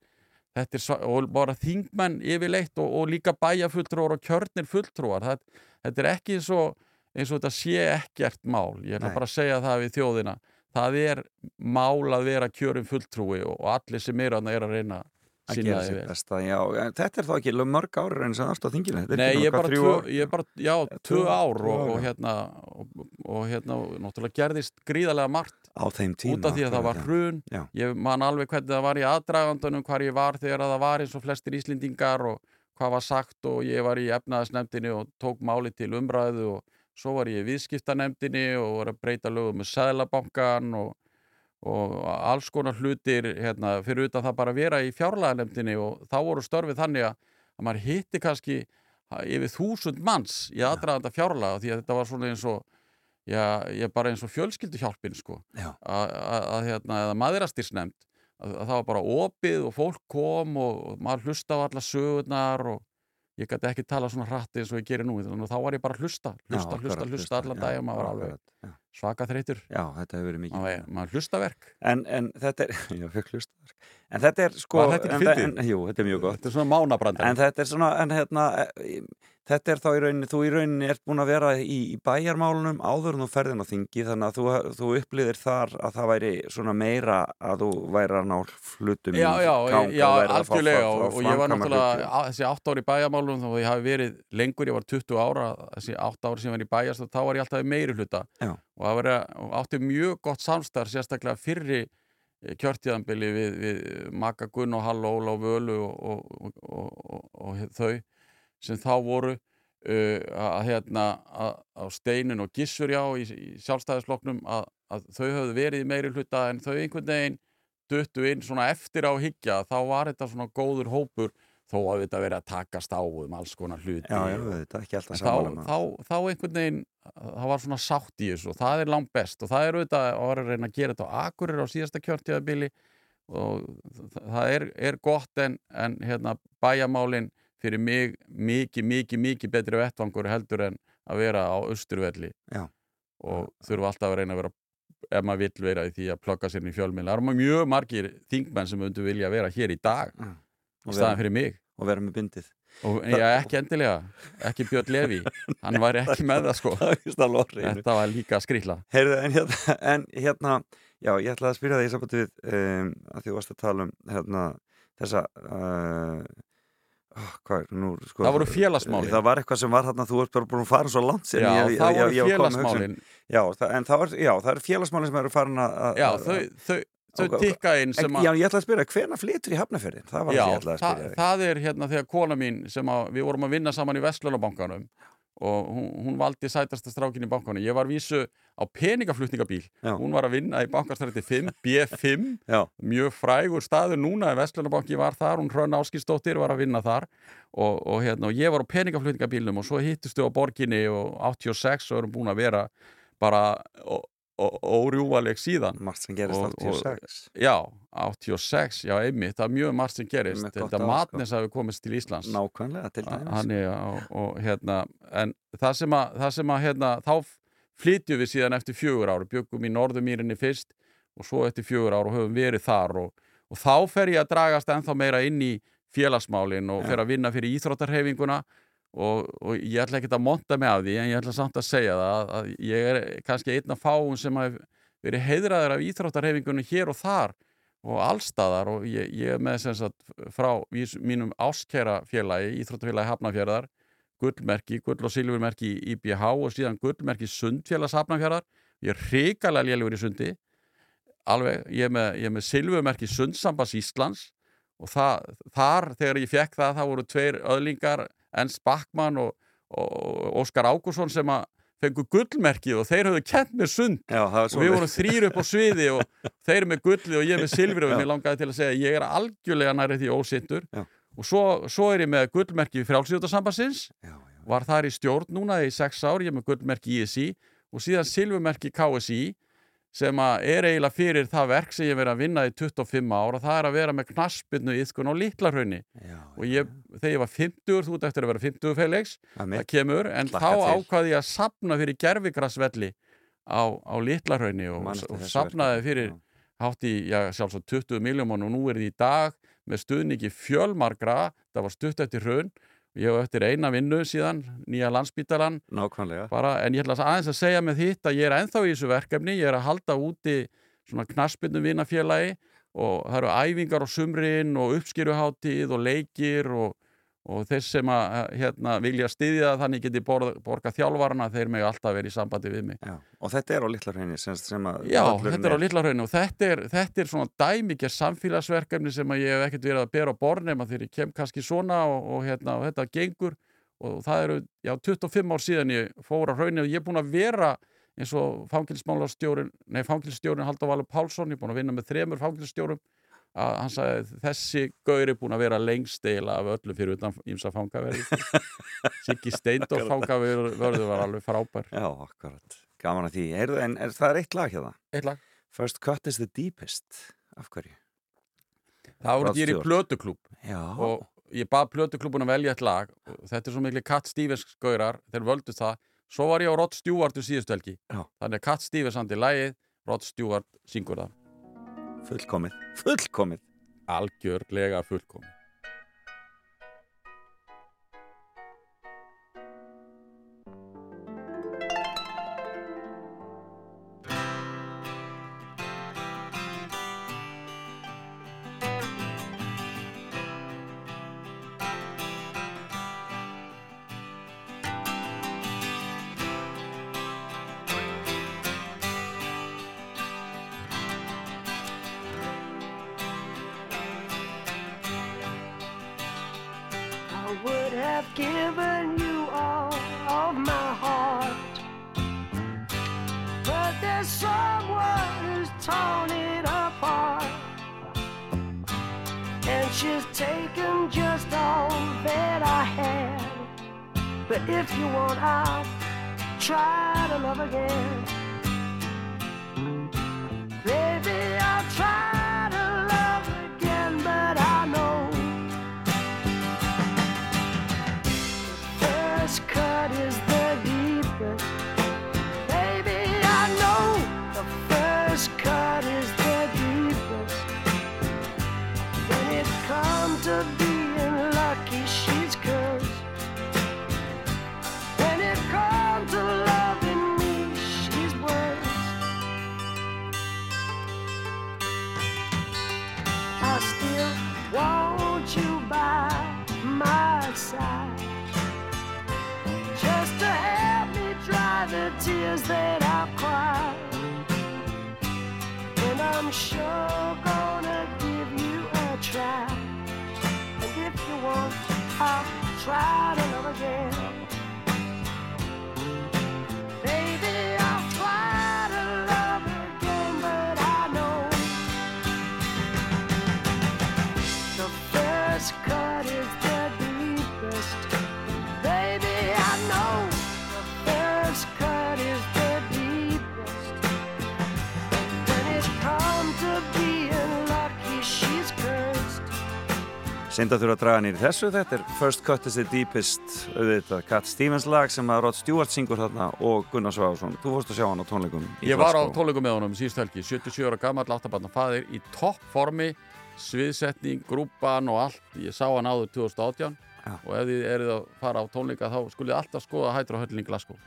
þetta er og bara þingmenn yfirleitt og, og líka bæjafulltrúar og kjörnir fulltrúar. Það, þetta er ekki og, eins og þetta sé ekkert mál ég er bara að segja það við þjóðina það er mál að vera kjörin fulltrúi og, allir sem eru að er að reyna Að því sér vel. besta, já. Þetta er þá ekki mörg ári en sem aðstáð þinginu. Þetta Nei, ég er bara, tvö, ég er bara, já, tvö ár, og, og hérna og, og hérna, og náttúrulega gerðist gríðarlega margt Á þeim tíma. út af því að það var hrun Já. ég man alveg hvernig það var í aðdragandunum hvar ég var þegar það var eins og flestir Íslendingar og hvað var sagt og ég var í efnaðasnefndinni og tók máli til umræðu og svo var ég í viðskiptanemndinni og var að breyta lögum með Sæðlabankan og, og alls konar hlutir hérna, fyrir utan það bara að vera í fjárlaganemndinni og þá voru störfið þannig að, að maður hitti kannski yfir þúsund manns í aðdraganda fjárlaga því að þetta var svona eins og já, ég bara eins og fjölskylduhjálpin sko Já. að, hérna, að, að það var bara opið og fólk kom og, og maður hlusta á alla sögurnar og ég gæti ekki tala svona hratt eins og ég gerir nú þannig að þá var ég bara að hlusta, Já, hlusta, hlusta, hlusta allan dag og maður var alveg svaka þreytur Já, þetta hefur verið mikið. maður, maður hlustaverk En, en þetta er, já, fekk hlustaverk. En þetta er sko... Var þetta ekki en, Jú, þetta er mjög gott. þetta er svona mánabrandar En þetta er svona, en hérna, eh, þetta er þá í rauninni, þú í rauninni ert búin að vera í, í bæjarmálunum áður en þú ferðin á þingi þannig að þú, þú upplýðir þar að það væri svona meira að þú væri að ná hlutum Já, í já, gang já, að algjörlega og, og ég var náttúrulega á- þessi 8 ári í bæjarmálum og ég hafi verið lengur, ég var 20 ára þessi 8 ári sem ég var í bæjast þá var ég alltaf meiri hluta Já. og það var átti mjög gott samstarf sérstaklega fyrri kjörtíðanbili við, við Maka Gunn og Hall Óla og Völu og, og, og, og, og þau sem þá voru uh, að hérna á Steinin og Gissur já í, í sjálfstæðisflokknum að, að þau höfðu verið meiri hluta en þau einhvern veginn duttu inn svona eftir á higgja þá var þetta svona góður hópur þó að þetta verið að takast á um alls konar hluti Já, já, þetta en saman þá, þá, þá einhvern veginn það var svona sátt í þessu og það er langt best og það er auðvitað að var að reyna að gera þetta á Akurir á síðasta kjörtíðabili og það- er, er gott en, en hérna bæjamálin fyrir mig mikið, mikið, mikið betri vettvangur heldur en að vera á austurvelli. Já. og þurfa alltaf að reyna að vera ef maður vill vera í því að plugga sér í fjölmiðla. Það eru mjög margir þingmenn sem myndu vilja vera hér í dag Mm. í staðan fyrir mig. og vera með bindið. Og já, ekki endilega, ekki Björn Levi hann væri ekki með það sko. Það þetta var líka Heyrðu, en hérna, en hérna já, ég ætlaði að spyrja þig í sambandi við um, að því þú varst að tala um hérna, þessa uh, hvað, er, nú, sko, Það voru félagsmálin. það var eitthvað sem var hérna, þú ert bara búin að fara svo langt já, ég- það voru félagsmálin já, það, en það, var, já, það eru félagsmálin sem eru farin að já, þau, þau, þau tikka inn en, já, ég ætlaði að spyrja, hvena flytur í Hafnafjörðin? það var já, það sem ég ætlaði að það, spyrja þig það er hérna þegar kona mín sem að við vorum að vinna saman í Vestlunabankanum og hún, hún valdi sætasta strákin í bankanum. Ég var vísu á peningaflutningabíl. Já. hún var að vinna í bankastræti 5 B5 Já. mjög frægur staður núna Vestlunabanki var þar, hún Hrönn Áskistóttir var að vinna þar. Og, og, hérna, og ég var á peningaflutningabílnum og svo hittustu á borginni og 86 og erum búin að vera bara órjúvaleg síðan. Margt sem gerist Og- 86 Já, 86, já einmitt, það er mjög margt sem gerist. Þetta matnes hafi komist til Íslands. nákvæmlega til dæmis. og, og hérna, en það sem að, það sem að hérna, þá flytjum við síðan eftir fjögur ár, byggum í Norðumýrinni fyrst og svo eftir fjögur ár og höfum verið þar og, og þá fer ég að dragast ennþá meira inn í félagsmálin og fer að vinna fyrir íþróttarhefinguna og, og ég ætla ekki að monta mig af því en ég ætla samt að segja það að, að ég er kannski einn af fáum sem hef verið heiðraður af íþróttarhefingunum hér og þar og allstaðar og ég, ég er með sem sagt frá vís, mínum áskæra félagi, Íþróttafélagi Hafnafjörðar gullmerki, gull- og silfurmerki í IBH og síðan gullmerki Sundfélags Hafnafjörðar ég er hrikalega lélugur í sundi. Alveg, ég er með, með silfurmerki Sundsambas Íslands og það, þar, þegar ég fekk það það voru tveir öðlingar Ens Backmann og, og Óskar Ágússon sem að fengu gullmerkið og þeir höfðu kent mér sund. Já, og við vorum þrýr upp á sviði og þeir með gullið og ég með silfrið og mér langaði til að segja ég er algjörlega næri því ósindur Já. og svo, svo er ég með gullmerki frjálsíðutasambassins já, já. var þar í stjórn núna í sex ár, ég með gullmerki ISI og síðan silfurmerki KSI sem er eiginlega fyrir það verk sem ég verið að vinna í 25 ár og það er að vera með knaspinu íðkun á litlarhraunni og ég, þegar ég var 50 þú ert eftir að vera 50 Felix það kemur, en Hlakka þá ákvaði ég að sapna fyrir gerfigrassvelli á, á litlarhaunni og, og sapnaði fyrir já. hátt í, já, sjálfsagt 20 miljóman og nú er því í dag með stuðningi fjölmargra, það var stutt eftir hrun ég hef eftir eina vinnu síðan nýja landsbítalan nákvæmlega. Bara, en ég ætla aðeins að segja með þitt að ég er ennþá í þessu verkefni, ég er að halda úti svona knaspinu vinafélagi og það eru æfingar á sumrin og uppskýruháttíð og leikir og, og þeir sem að hérna, vilja styðja þannig geti borð, borga þjálfarna þeir með alltaf verið í sambandi við mig. Já. og þetta er á að Já, þetta er á Lillarhrauninu og þetta er, þetta er svona dæmikер samfélagsverkefni sem að ég hef ekkert verið að bera á borð nema þegar ég kem kannski svona og, og, hérna, og þetta gengur. Og það eru, já, 25 ár síðan ég fór á hrauninu og ég er búin að vera eins og fangilsmálastjórin nei, fangilsstjórin Haldur Valur Pálsson ég er búin að vinna með þremur fangilsstjórum að hann sagði þessi gaur er búin að vera lengst eila af öllu fyrir utan ímsa fangaverði Siggi Steindór fangaverði var alveg frábær. Já, akkurat, gaman að því. Heyrðu, en er, það er eitt lag hérna? Eitt lag. First Cut is the Deepest. Af hverju? Það voru ég er í Stewart. plötuklúb Já, og ég bað plötuklúbun að velja eitt lag. Og þetta er svo miklu Cat Stevens gaurar. Þeir völdu það, svo var ég á Rod Stewart úr síðustu helgi, þannig að Cat Stevens andi lagið, Rod Stewart syngur það fullkomið, fullkomið. Algjörlega fullkom I've given you all of my heart. But there's someone who's torn it apart. And she's taken just all that I had. But if you want, I'll try to love again. Try Synd að þurfa að draga nýri þessu, þetta er First Cut is the Deepest, auðvitað Cat Stevens lag sem að Rod Stewart syngur þarna og Gunnar Sváðsson. Þú fórst að sjá hann á tónleikum Ég var á tónleikum með honum síðust helgi, 77 ára gammal áttabarnar faðir í toppformi, sviðsetning, grúpan og allt. Ég sá hann áður 2018 Já. og ef þið eruð að fara á tónleika þá skulle alltaf skoða hættur á höllinni Glasgow.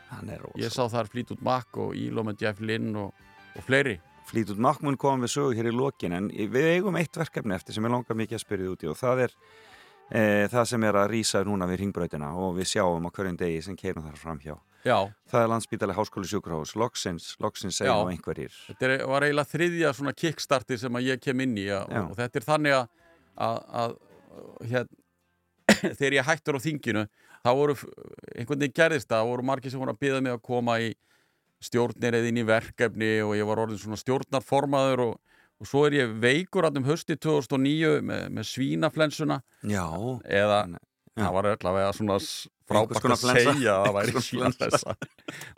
Ég sá þar Fleetwood Mac og Íló með Jeff Lynne og, og fleiri. Flítut Makkmun kom við sögu hér í lokin en við eigum eitt verkefni eftir sem ég langar mikið að spyrja út í og það er e, það sem er að rýsa núna við ringbrautina og við sjáum á hverjum degi sem keirum þar framhjá. Já, Það er landsbítalega háskóli sjúkrahús, loksins, loksins segja á einhverjir. þetta er, var eiginlega þriðja svona kickstarti sem að ég kem inn í Já. og þetta er þannig að, að, að hér, þegar ég hættur á þinginu þá voru einhvern veginn gerðist það, voru margir sem voru að byggja mig að koma í stjórnir eða inn í verkefni og ég var orðin svona stjórnarformaður og, og svo er ég veikur að um hösti 2009 með, með svínaflensuna. Já, eða Já. það var allavega svona frábært að flensa. segja að það væri svínaflensa.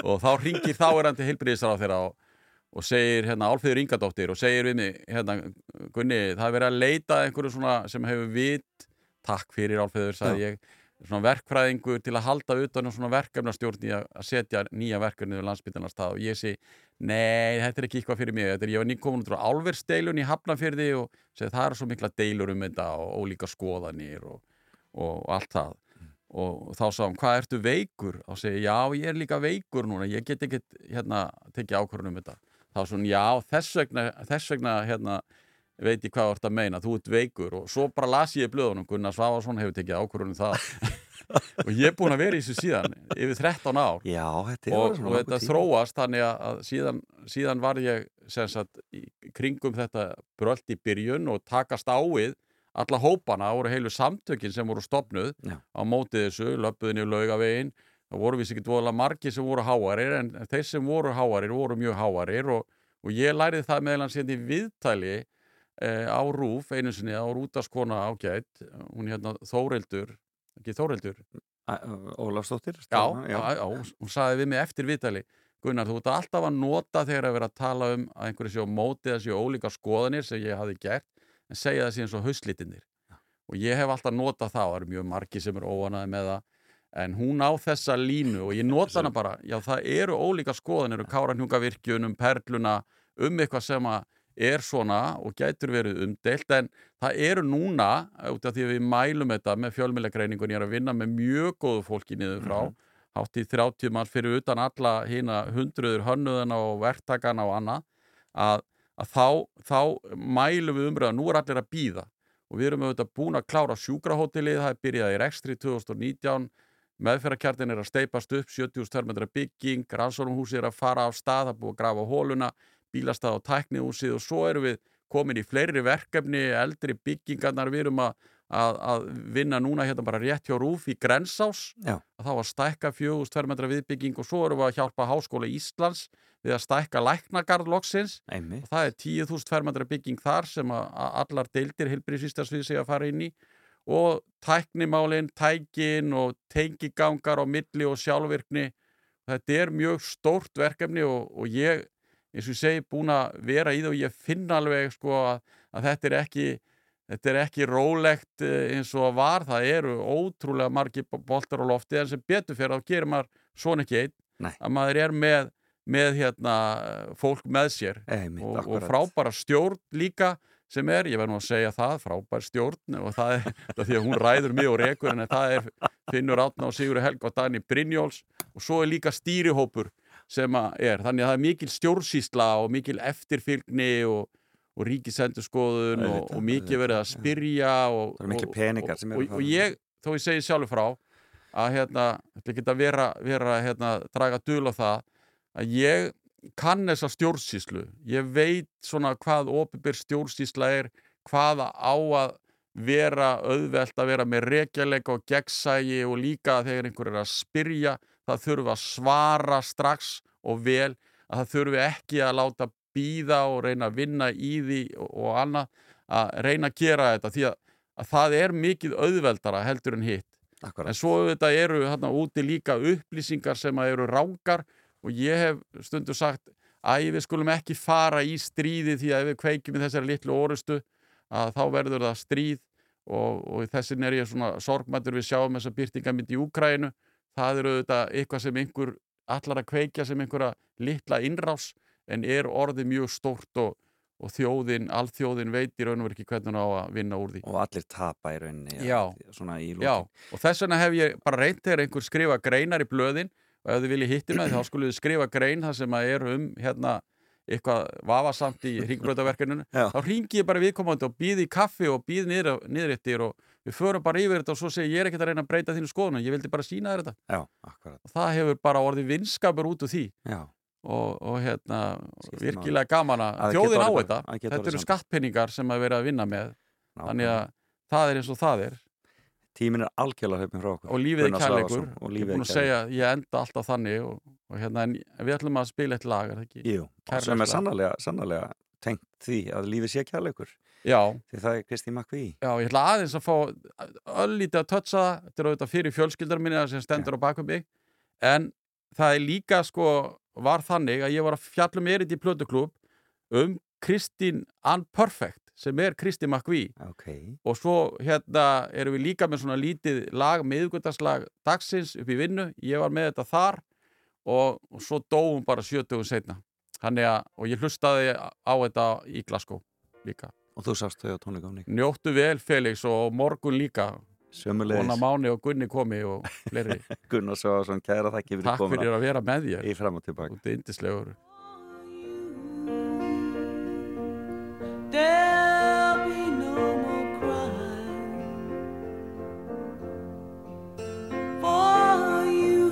Og þá ringir þáerandi heilbriðisar á þeirra og, og segir hérna Álfeyður Ingadóttir og segir við mig hérna Gunni það er verið að leita einhverju svona sem hefur vit. Takk fyrir Álfeyður sagði ég. svona verkfræðingur til að halda utan um svona verkefnastjórn í að setja nýja verkefni við landsbytarnar stað. Og ég sé nei, þetta er ekki eitthvað fyrir mig. Þetta er, ég var nýkomin út á álversteilun í Hafnafyrði og segi það eru svo mikla deilur um þetta og ólíka skoðanir og, og, allt það. Og þá sá hann, hvað ertu veikur? þá segi ég, já, ég er líka veikur núna. Ég get ekki hérna tekið ákvörðun um þetta. Þá svona, já, þess vegna þess vegna, hérna veit ég hvað þú ert að meina, þú ert veikur. Og svo bara las ég í blöðunum, Gunnar Svavarsson hefur tekið ákvörðun um það. Og ég er búin að vera í þessu síðan yfir 13 ár. Já, þetta og, og þetta tími. þróast þannig að, síðan, síðan var ég sem sagt, kringum þetta brölt í byrjun og takast á við alla hópana, það voru heilu samtökin sem voru stopnuð Já. á móti þessu, löpuðin í laugavegin það voru við ekki dvoðlega margir sem voru háarir en þeir sem voru háarir voru mjög háarir og, og ég lærið það meðlan síðan í viðtæli á Rúf, einu sinni á Rútaskona ágætt, hún hérna Þórildur ekki Þórildur, Æ, Ólafsdóttir? Já, já. já. já, hún sagði við mig eftir vitali Gunnar, þú ert alltaf að nota þegar að vera að tala um að einhverju séu á móti eða séu ólíka skoðanir sem ég hafi gert en segja það síðan svo hauslitinir og ég hef alltaf notað það, það eru mjög margi sem eru óanaði með það en hún á þessa línu og ég nota hana bara já það eru ólíka skoðanir um káranhjungavirkjun, um perluna um eitthvað sem að er svona og gætur verið umdeilt en það eru núna, út af því að við mælum þetta með fjölmjölegreiningun, ég er að vinna með mjög góðu fólki niður frá hátt í 30 manns fyrir utan alla hína hundruður hönnuðana og verktakana og annað að, að þá, þá mælum við umröða, nú er allir að býða og við erum auðvitað búin að klára sjúkrahótelið, það er byrjað í rekstri 2019 meðferðarkjartin er að steipast upp 70 törmendra bygging, rannsónumhúsið er að fara af stað, það búið að grafa hóluna bílastað á tæknihúsið og svo erum við komin í fleiri verkefni, eldri byggingarnar. Við erum að, að, að vinna núna hérna bara rétt hjá Rúf í Grensás. Já. að þá að stækka 4000 fermetra viðbygging og svo erum við að hjálpa Háskóla Íslands við að stækka læknagarð loksins. Einmitt, og það er 10.000 fermetra bygging þar sem að að allar deildir heilbríðsvístarsvið sig að fara inn í. Og tæknimálin, tækin og tengigangar á milli og sjálfvirkni. Þetta er mjög stórt verkefni og, og ég eins og ég segi búin að vera í það og ég finna alveg sko að, að þetta er ekki þetta er ekki rólegt eh, eins og var, það eru ótrúlega margir bo- boltar á lofti en sem betur fyrir þá gerir maður svona ekki einn. Nei. að maður er með, með hérna, fólk með sér. Einmitt, og, og frábæra stjórn líka sem er, ég verð nú að segja það, frábær stjórn og það er það er því að hún ræður mig og rekur en það er Finnur Átna og Sigurður Helg og Dani Brynjóls og svo er líka stýrihópur sem að er, þannig að það er mikil stjórnsýsla og mikil eftirfylgni og, og ríkisendurskoðun og, og mikið verið að spyrja og, Það eru miklir og- peningar sem eru og, þarna. og ég, þó ég segi sjálfur frá að hérna, þetta geta vera, vera hérna, draga dul á það að ég kann þessa stjórnsýslu. Ég veit svona hvað opinbyr stjórnsýsla er hvaða á að vera auðvelt að vera með rekjaleika og gegnsægi og líka þegar einhver er að spyrja það þurfa að svara strax og vel að það þurfi ekki að láta býða og reyna að vinna í því og, og annað að reyna að gera þetta því að, að það er mikið auðveldara heldur en hitt. Akkurat, En svo þetta eru hérna úti líka upplýsingar sem eru rángar og ég hef stundu sagt að við skulum ekki fara í stríði því að ef við kveikjum í þessari litlu orustu að þá verður það stríð. Og, og þessin er ég svona sorgmættur við sjáum þessa byrtingamynd í Úkrænu það eru þetta eitthvað sem einhver allar að kveikja sem einhverja litla innrás en er orðið mjög stórt og, og þjóðin, alþjóðin veit í raun og veru ekki hvernig hún á að vinna úr því. og allir tapa í rauninni Já. svona í Já, og þess vegna hef ég bara reynt þegar einhver skrifa greinar í blöðin og ef þið viljið hitti með þá skulle þið skrifa grein það sem að er um hérna eitthvað vafasamt í hringbrötaverkinu Já. þá ringi ég bara viðkomandi og býði kaffi og býði niður, niður eftir og við förum bara yfir þetta og svo segi ég er ekkert að reyna að breyta þínu skoðunum, ég vildi bara sína þér þetta. Já, og það hefur bara orðið vinskapur út úr því. Já, og, og hérna virkilega gaman að þjóðin á þetta. þetta eru skattpenningar sem að vera að vinna með. Þannig að það er eins og það er. Tíminn er algjörlega hlaupin frá okkur. Og lífið er kærleikur. ég er búin að segja, ég enda alltaf þannig og, og hérna, en við ætlum að spila eitt lag, er það ekki? Jú, sem er sannarlega, sannarlega tengt því að lífið sé kærleikur Já, því það er Kristi McVie. Já, ég ætla aðeins að fá öllítið að tötsa það, þetta er auðvitað fyrir fjölskyldar minni sem stendur á bakum mig. En það er líka sko var þannig að ég var að fjallum erindi í plötuklub um Kristín Unperfect sem er Kristi McVie. Ok, og svo hérna erum við líka með svona lítið lag, miðgutaslag dagsins upp í vinnu, ég var með þetta þar og, og svo dóum bara 70 setna Þannig að, og ég hlustaði á þetta í Glasgow líka. Og þú sást þau á tónleikáni Njóttu vel Felix og morgun líka. Vona Sömulegis, Máni og Gunni komi og fleiri. Gunnar Svavarsson, kæra þakki fyrir Takk komuna. fyrir að vera með þér. Í fram og tilbaka. Þú ert yndislegur. There'll be no more crying for you.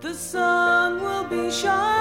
The sun will be shining,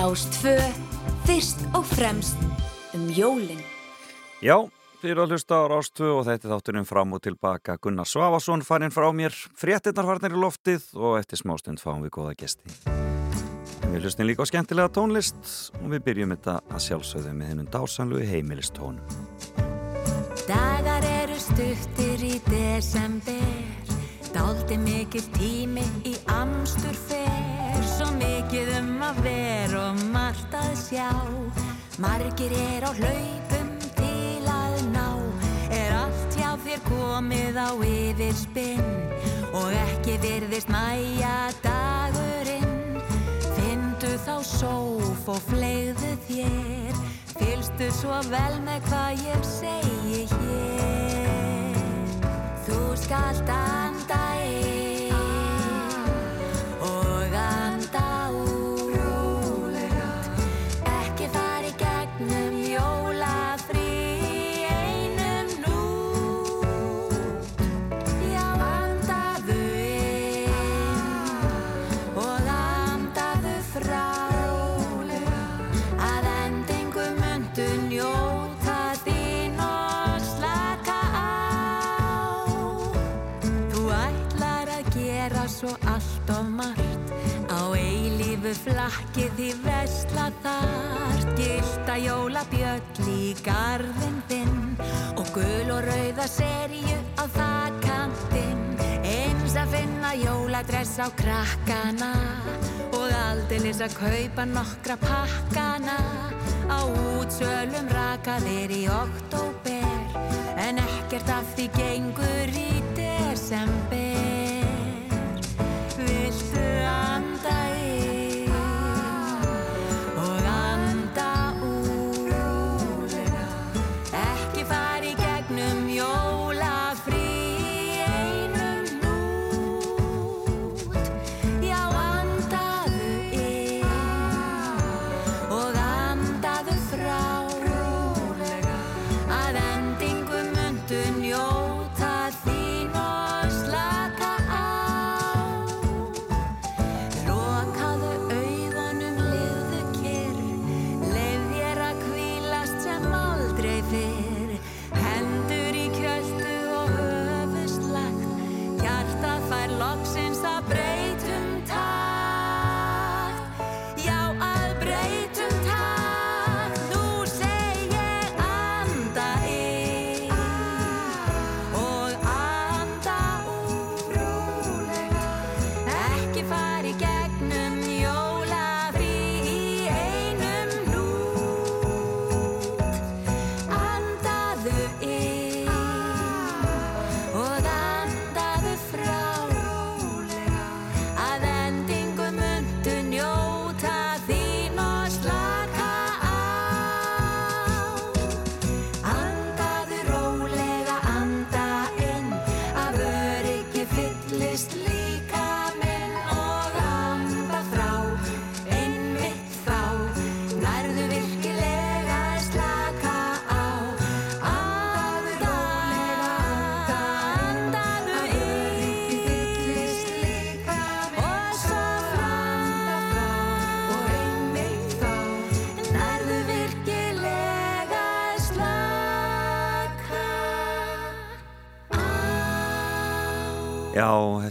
Rástfö, fyrst og fremst um jólin. Já, þið eru að hlusta á Rástu og þetta er þátturinn fram og tilbaka Gunnar Svavason farinn frá mér, fréttinnar farnir í loftið og eftir smástund fáum við góða gesti. Við hlustum líka á skemmtilega tónlist og við byrjum þetta að sjálfsögðu með hennum dásanlu heimilistónum. Dagar eru stuttir í desember Dáldi mikil tími í amstur fer Svo mikið um að vera og margt að sjá. Margir er á hlaupum til að ná. Er allt hjá þér komið á yfirspinn? Og ekki virðist næja dagurinn. Findu þá sóf og flegðu þér. Fylstu svo vel með hvað ég segi hér. Þú skalt anda flakki því vesla þar gilda jólabjöll í garðin þinn og gul og rauða seríu á þakkantinn eins að finna jóladress á krakkana og aldeilis að kaupa nokkra pakkana. Á útsölum rakaðir í oktober en ekkert af því gengur í desember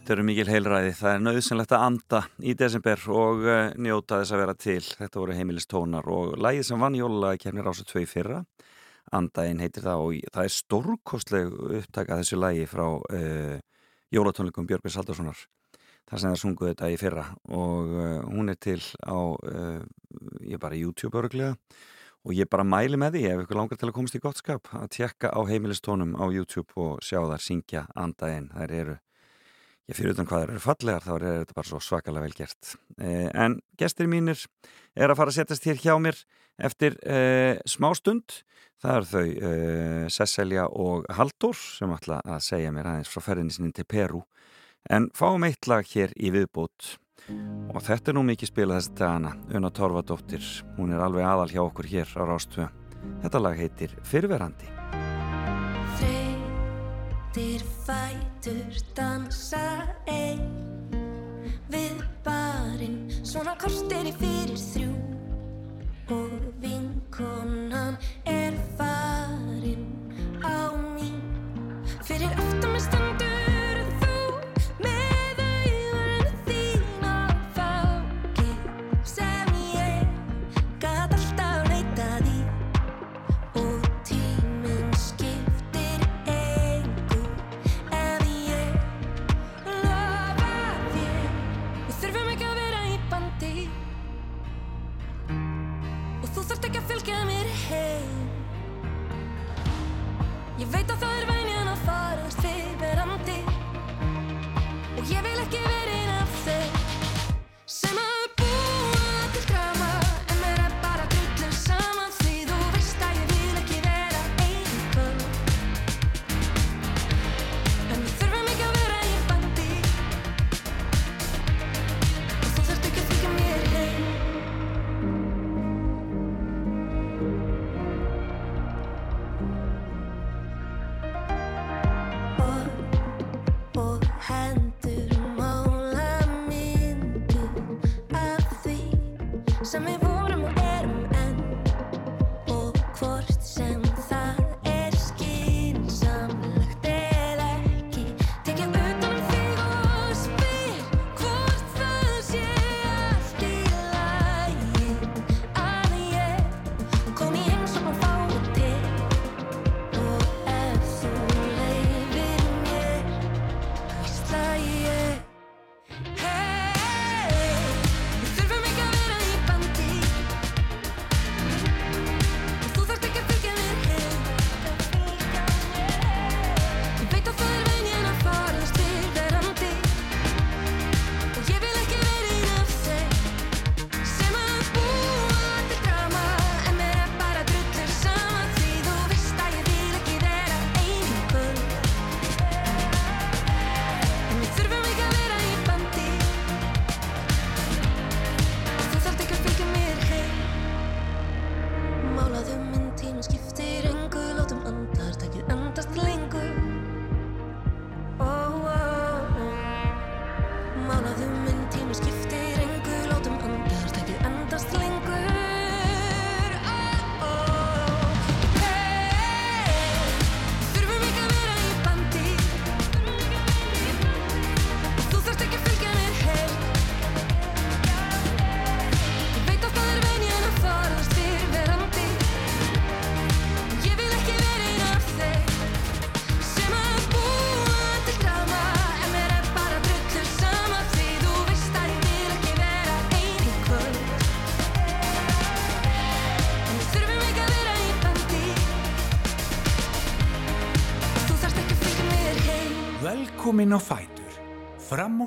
þetta eru mikil heilræði. Það er nöðsynlegt að anda í desember og uh, njóta þess að vera til. Þetta voru heimilistónar og lægið sem vann jólalega kemur ása tvei fyrra. Andaðinn heitir það og það er stórkostleg upptaka þessu lægi frá uh, jólatónleikum Björgvins Haldarssonar. Það sem það sunguð þetta í fyrra og uh, hún er til á, uh, ég er bara YouTube örglega og ég bara mæli með því ef ykkur langar til að komast í gott skap að tjekka á heimilistónum á YouTube og sjá þar syngja andaðinn. Þær eru ég fyrir utan hvað þær eru fallegar þá er þetta bara svo svakalega vel gert. Eh, en gestir mínir er að fara að setjast hér hjá mér eftir eh, smá stund. Það eru þau eh, Cecilia og Haldur sem ætla að segja mér aðeins frá ferðinni sinni til Peru en fáum eitt lag hér í viðbót. Og þetta er nú mikið spilað þessi dagana. Una Torfadóttir, hún er alveg aðal hjá okkur hér á Rástvö þetta lag heitir Fyrverandi fætur dansa ein við barinn svona kortir í fyrir þrjú. Og vinkonan er farin á ný fyrir aftan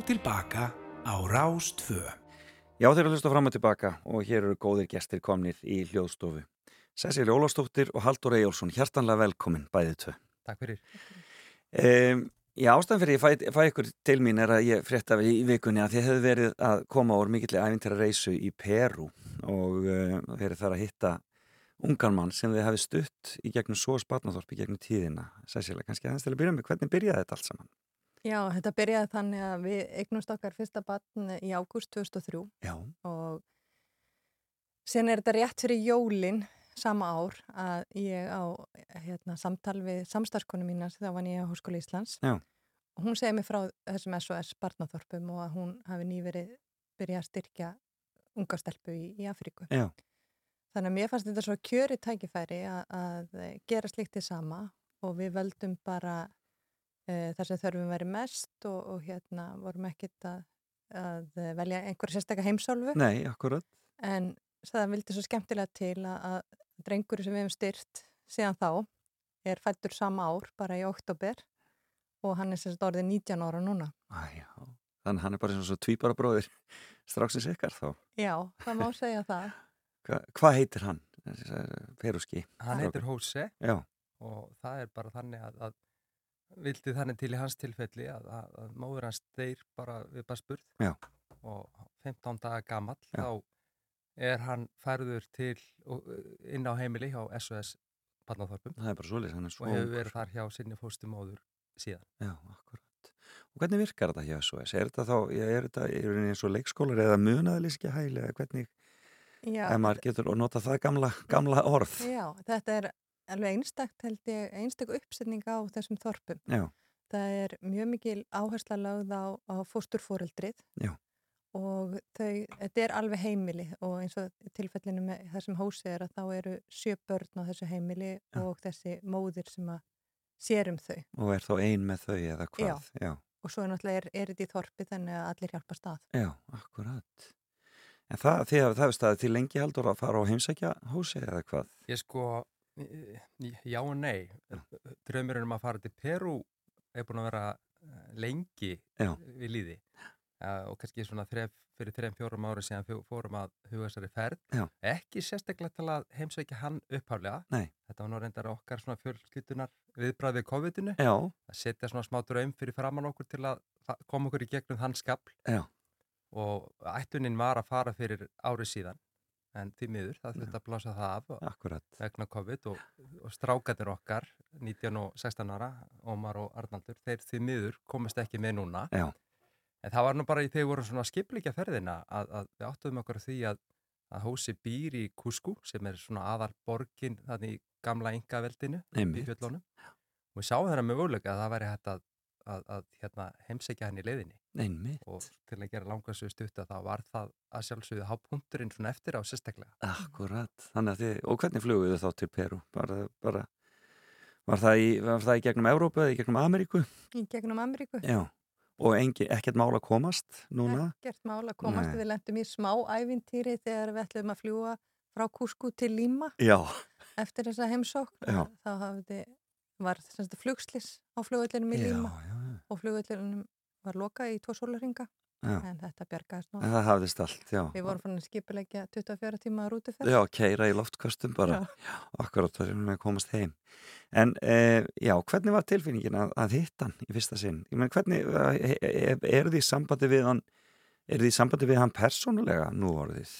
og tilbaka á Rástfö. Já, þeir eru að hlusta fram og tilbaka og hér eru góðir gestir komnir í hljóðstofu. Cecilia Ólafsdóttir og Haldur Eyjólfsson, hjartanlega velkomin bæðið tvö. Takk fyrir. Um, já, ástæðan fyrir ég fæ, fæ ykkur til mín er að ég frétta í vikunni að þið hefðu verið að koma úr mikilli æfintæra reysu í Peru og uh, þeir eru þar að hitta ungan mann sem þið hefði stutt í gegnum svo spatnaþorp í gegnum tíðina. Cecilia, kannski aðeins til að byrja með, hvernig byrjaði þetta allt saman? Já, þetta byrjaði þannig að við eignumst okkar fyrsta batn í ágúst 2003 Já. og sen er þetta rétt fyrir jólin sama ár að ég á hérna, samtal við samstarfskonu mína þá var ég á Háskóla Íslands Já. og hún segir mig frá þessum SOS barnaþorpum og að hún hafi nýverið byrjað að styrkja unga stelpu í, í Afríku. Já. Þannig að mér fannst þetta svo kjöri tækifæri að, að gera sliktið sama og við völdum bara uh, þar sem þörfum verið mest og, og hérna vorum ekkit að, að velja einhverja sérstakka heimsálfu Nei, akkurat. en það vildi svo skemmtilega til að, að drengur sem við hefum styrt síðan þá er fættur sama ár, bara í oktober og hann er sérst orðið 19 ára núna. Æ, já. Þannig að hann er bara svona svo tvíbara bróðir straxins ykkar þá. Já, það má segja það. Hva, hvað heitir hann? Peruski. Hann heitir Jose Já. og það er bara þannig að, að vildi þannig til í hans tilfelli að, að, að móður hans deyr bara við bara spurð Já. og 15 daga gamall Já. þá er hann færður til inn á heimili hjá SOS Barnaþorpum Það er bara svoleiðis, hann er svo og hefur verið þar hjá sinni fóstumóður síðan. Já, akkurat. Og hvernig virkar þetta hjá SOS? Er þetta þá, er þetta er þetta eins og leikskólar eða munaðlískja hæli eða hvernig, Já, ef maður getur að nota það gamla, gamla orð? Já, þetta er alveg einstakt held ég, einstak uppsetning á þessum þorpum. Já, Það er mjög mikil áhersla lögð á, á fósturfóreldrið Já. og þau, þetta er alveg heimili og eins og tilfellinu með þessum hósi er að þá eru sjö börn á þessu heimili Já. og þessi móðir sem að sér um þau og er þá ein með þau eða hvað? Já, og svo er náttúrulega er, er þetta í þorpi þannig að allir hjálpa stað. já, akkurat. En það, því að það er staðið til lengi heldur að fara á heimsækja hósi eða hvað? Ég sko, já og nei, draumurinn um að fara til Perú er búin að vera eh, lengi Já. við líði uh, og kannski svona þref, fyrir þrejum fjórum ári síðan fórum að huga þessari ferð. Já. ekki sérstaklega til að heimsveikja hann upphaflega. Nei. þetta var nú reyndar okkar svona fjölskyldunar viðbræð við COVID-inu. Já, að setja svona smá draum fyrir framann okkur til að koma okkur í gegnum þann skapl já, og ætlunin var að fara fyrir ári síðan en því miður, það þurfti að blása það af akkurat. vegna COVID og, og strákanir okkar 19 og 16 ára, Ómar og Arnaldur, þeir því miður komast ekki með núna Já, en það var nú bara í þegar voru svona skipleikja ferðina að, að við áttuðum okkur því að, að hósi býr í Kusku sem er svona aðal borgin þannig í gamla yngaveldinu í Einmitt. fjöllunum og við sáum þeirra með möguleika að það væri hægt að, að, að hérna, heimsækja henni í leiðinni einmitt. og til að gera langarsögu stutta þá var það að sjálfsögðu hápunkturinn svona eftir á sérstaklega Akkurat. Þannig að þið, og hvernig fluguðu þá til Peru? Bara, bara, var, það í, var það í gegnum Evrópu eða í gegnum Ameríku? Í gegnum Ameríku. Já. Og engi, ekkert mál að komast núna? Ekkert mál að komast, Nei. við lendum í smá ævintýri þegar við ætlum að fljúa frá Kusku til Lima Já. eftir þessa heimsókn. Þá hafði, var þess að flugslis á flugullinum í já. Og flugullinum var lokað í tvo sólarringa Já. en þetta bjargaðist nú. En það hafðist allt, já. Við vorum fann að skipulegja 24 tíma rútuferð. Já, keira í loftkastum bara. Já. Akkurat, er hún að komast heim. En eh, já, hvernig var tilfinningin að, að hitta hann í fyrsta sinn? Ég menn, hvernig, eh, er því sambandi við hann, er því sambandi við hann persónulega nú orðið?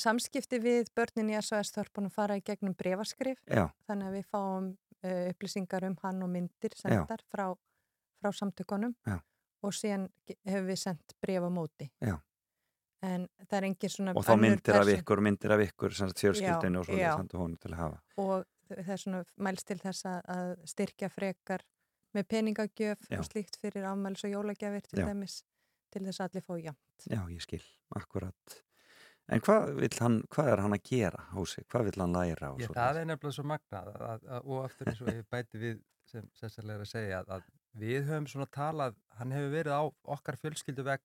Samskipti við börnin í SOS-þörpunum fara í gegnum brefaskrif Já, þannig að við fáum uh, upplýsingar um hann og myndir sendar frá, frá samtökunum Já. og síðan hefur við sendt bref á móti. Já. En það er engin svona og þá myndir af ykkur, myndir af ykkur, sem sagt fjölskyldinu og svo já. sendu honum til að hafa. og það er svona mælst til þess að, að styrkja frekar með peningagjöf Já. og slíkt fyrir afmælis og jólagjafir til Já. dæmis til þess að allir fá jafnt. Já, ég skil, akkurat. En hvað, vill hann, hvað er hann að gera, Hósi? Hvað vill hann læra? og Ég, það er nefnilega svo magnað að, að, að, og aftur eins og ég bæti við sem sérstæðlega er að segja að, að við höfum svona talað, hann hefur verið á okkar fjölskyldu veg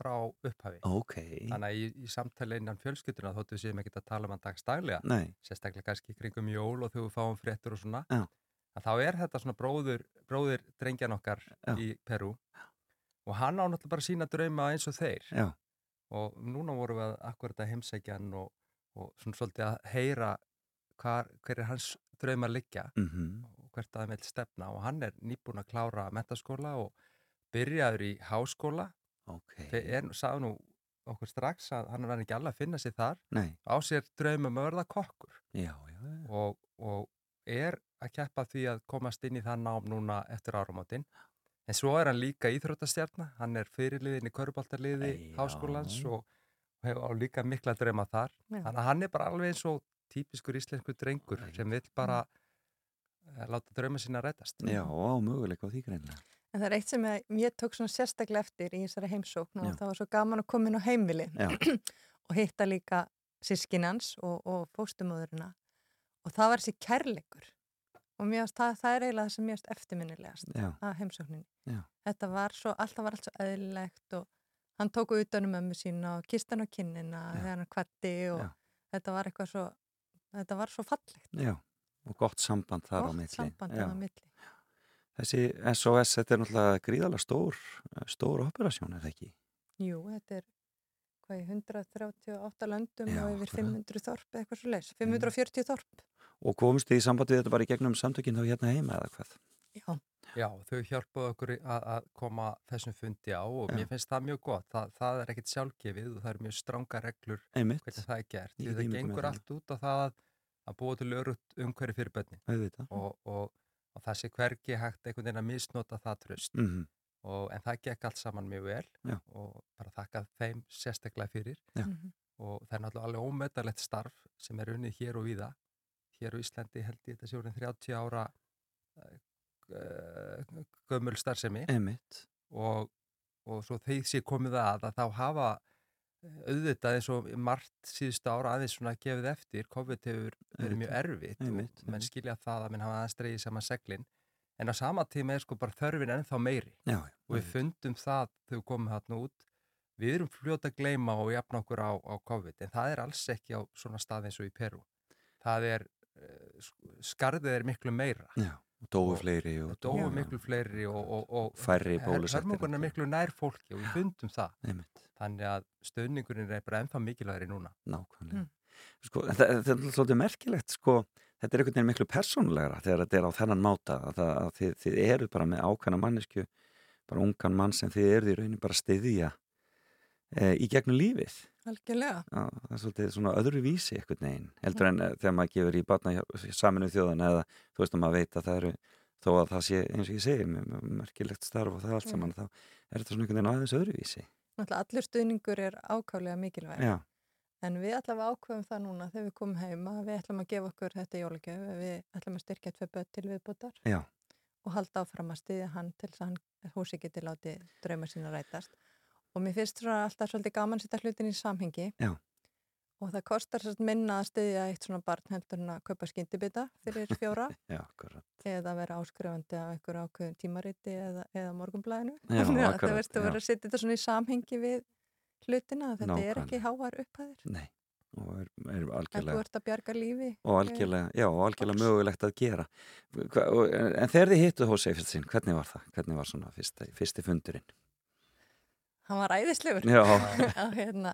frá upphafi. Ok, Þannig að í, í samtali innan fjölskylduna þóttu við séum ekki að tala um hann dagstaglega, nei, sérstaklega kannski kringum jól og þegar við fáum fréttur og svona. Já. Að þá er þetta svona bróður, bróðir drengjan okkar Já. í Perú og hann á náttúrulega bara sína drauma eins og þeir já, og núna vorum við að akkurat að heimsækja hann og, og svona svolítið að heyra hvar, hver er hans drauma liggja mhm, og hvert að hann vil stefna og hann er nýbúin að klára mentaskóla og byrjaður í háskóla. Ok, þeir er, sagði nú okkur strax að hann var ekki alveg að finna sig þar. Nei, á sér drauma með verða kokkur. Já, já, já, og, og er að keppa því að komast inn í það nám núna eftir áramótin. En svo er hann líka íþróttastjarnar hann er fyrirliðin í köruboltarliði Já. háskólans og, og hefur á líka mikla drauma þar. Já. þannig að hann er bara alveg eins og típiskur íslensku drengur sem vil bara eh, láta drauma sína rætast já, á möguleika á því greinlega. En það er eitt sem ég, tók svona sérstaklega eftir í þessari heimsókn Já. og það var svo gaman að koma inn á heimili Já. og hitta líka sískinans og, og fóstumóðurina og það var þessi kærleikur og varst, það, það er eiginlega það sem varst eftirminnilegast Já. af heimsókninni. Já. Þetta var svo, alltaf var allt svo eðlilegt og hann tók utanum ömmu sína og kist hann á kinnina Já. þegar hann kvatti og Já. þetta var eitthvað svo, þetta var svo fallegt. Já, og gott samband þar á Gott milli. samband Já. á milli. Þessi SOS, þetta er náttúrulega gríðalega stór, stór operasjón, er það ekki? Jú, þetta er hvað, í 138 löndum Já, og yfir akkurat. 500 þorp eða eitthvað svo leys. 540 þorp. Og komust þið í sambandi við þetta bara í gegnum samtökinn þá hérna heima eða hvað? Já, Já, þau hjálpaðu okkur að, að koma þessum fundi á og Já. mér finnst það mjög gott það, það er ekkit sjálfgefið og það eru mjög stranga reglur Einmitt, hvernig það er gert Ég það gengur það. allt út á það að, að búa til örugt umhverfi fyrir auðvitað. og, og, og það sé hvergi hægt einhvern veginn að misnota það tröst Mhm. og, en það gekk allt saman mjög vel Já. og bara þakka þeim sérstaklega fyrir Já. Mhm. og það er náttúrulega alveg ómetalegt starf sem er unnið hér og víða hér á Íslandi held ég þetta sé orðin 30 ára uh, gömul starfsemi Einmitt. og, og svo þeir sé komið að að þá hafa eh, auðvitað eins og margt síðustu ára aðeins svona gefið eftir, COVID hefur verið mjög erfitt og menn skilja það að menn hafa aðeins dreigið saman seglin. En á sama tíma er sko bara þörfin ennþá meiri. Já, og við fundum það þegar við komum þarna út. Við erum fljóta að gleyma og jafna okkur á, á COVID en það er alls ekki á svona stað eins og í Peru það er, eh, sk- skarðið er miklu meira. Já, og dóu fleiri og dóu miklu fleiri og, og, og Færri bólusettir. hörmungun er miklu nær fólki og við fundum það Einmitt. þannig að stöðningurinn er bara ennþá mikilvægri núna Nákvæmlega. Sko, þetta, er svolítið merkilegt, sko, þetta er einhvern veginn miklu persónulegra þegar þetta er á þennan máta að, það, að þið, þið eru bara með ákvæmna mannesku, bara ungan mann sem þið eru í raunin bara að styðja e, í gegnum lífið. Algjörlega. Já, það er svolítið svona öðru vísi einhvern veginn, heldur en eh, þegar maður gefur í batna saminu þjóðan eða þú veist að maður veit að það eru þó að það sé eins og ég segi merkilegt starf og það allt Mm. saman þá er þetta svona einhvern veginn aðeins öðruvísi. Náttúrulega allur stuðningur er ákálega mikilvæg. Já. En við allavega ákveðum það núna þegar við komum heim að við ætlum að gefa okkur þetta jólagjöf, við ætlum að styrkja tvei börn til viðbútar og halda áfram að styðja hann til þess að hann húsi geti látið drauma sína rætast. Og mér finnst svona alltaf svolítið gaman að setja hlutin í samhengi Já. og það kostar minna að styðja eitt svona barn heldur en að kaupa skyndibita fyrir fjóra Já, eða vera áskrifandi af einhverju ákveðum tímariti eða, eða akkurat, Það verður að vera að setja þetta svona í samhengi við hlutina, þetta er Nákvæmlega. ekki háar upphæðir. Nei, og er, er algjörlega og algjörlega, já, og algjörlega mögulegt að gera Hva, og, en, þegar þið hittu Hosei fyrst sinn, hvernig var það? Hvernig var svona fyrsta, fyrsti fundurinn? Hann var æðislegur. Hérna,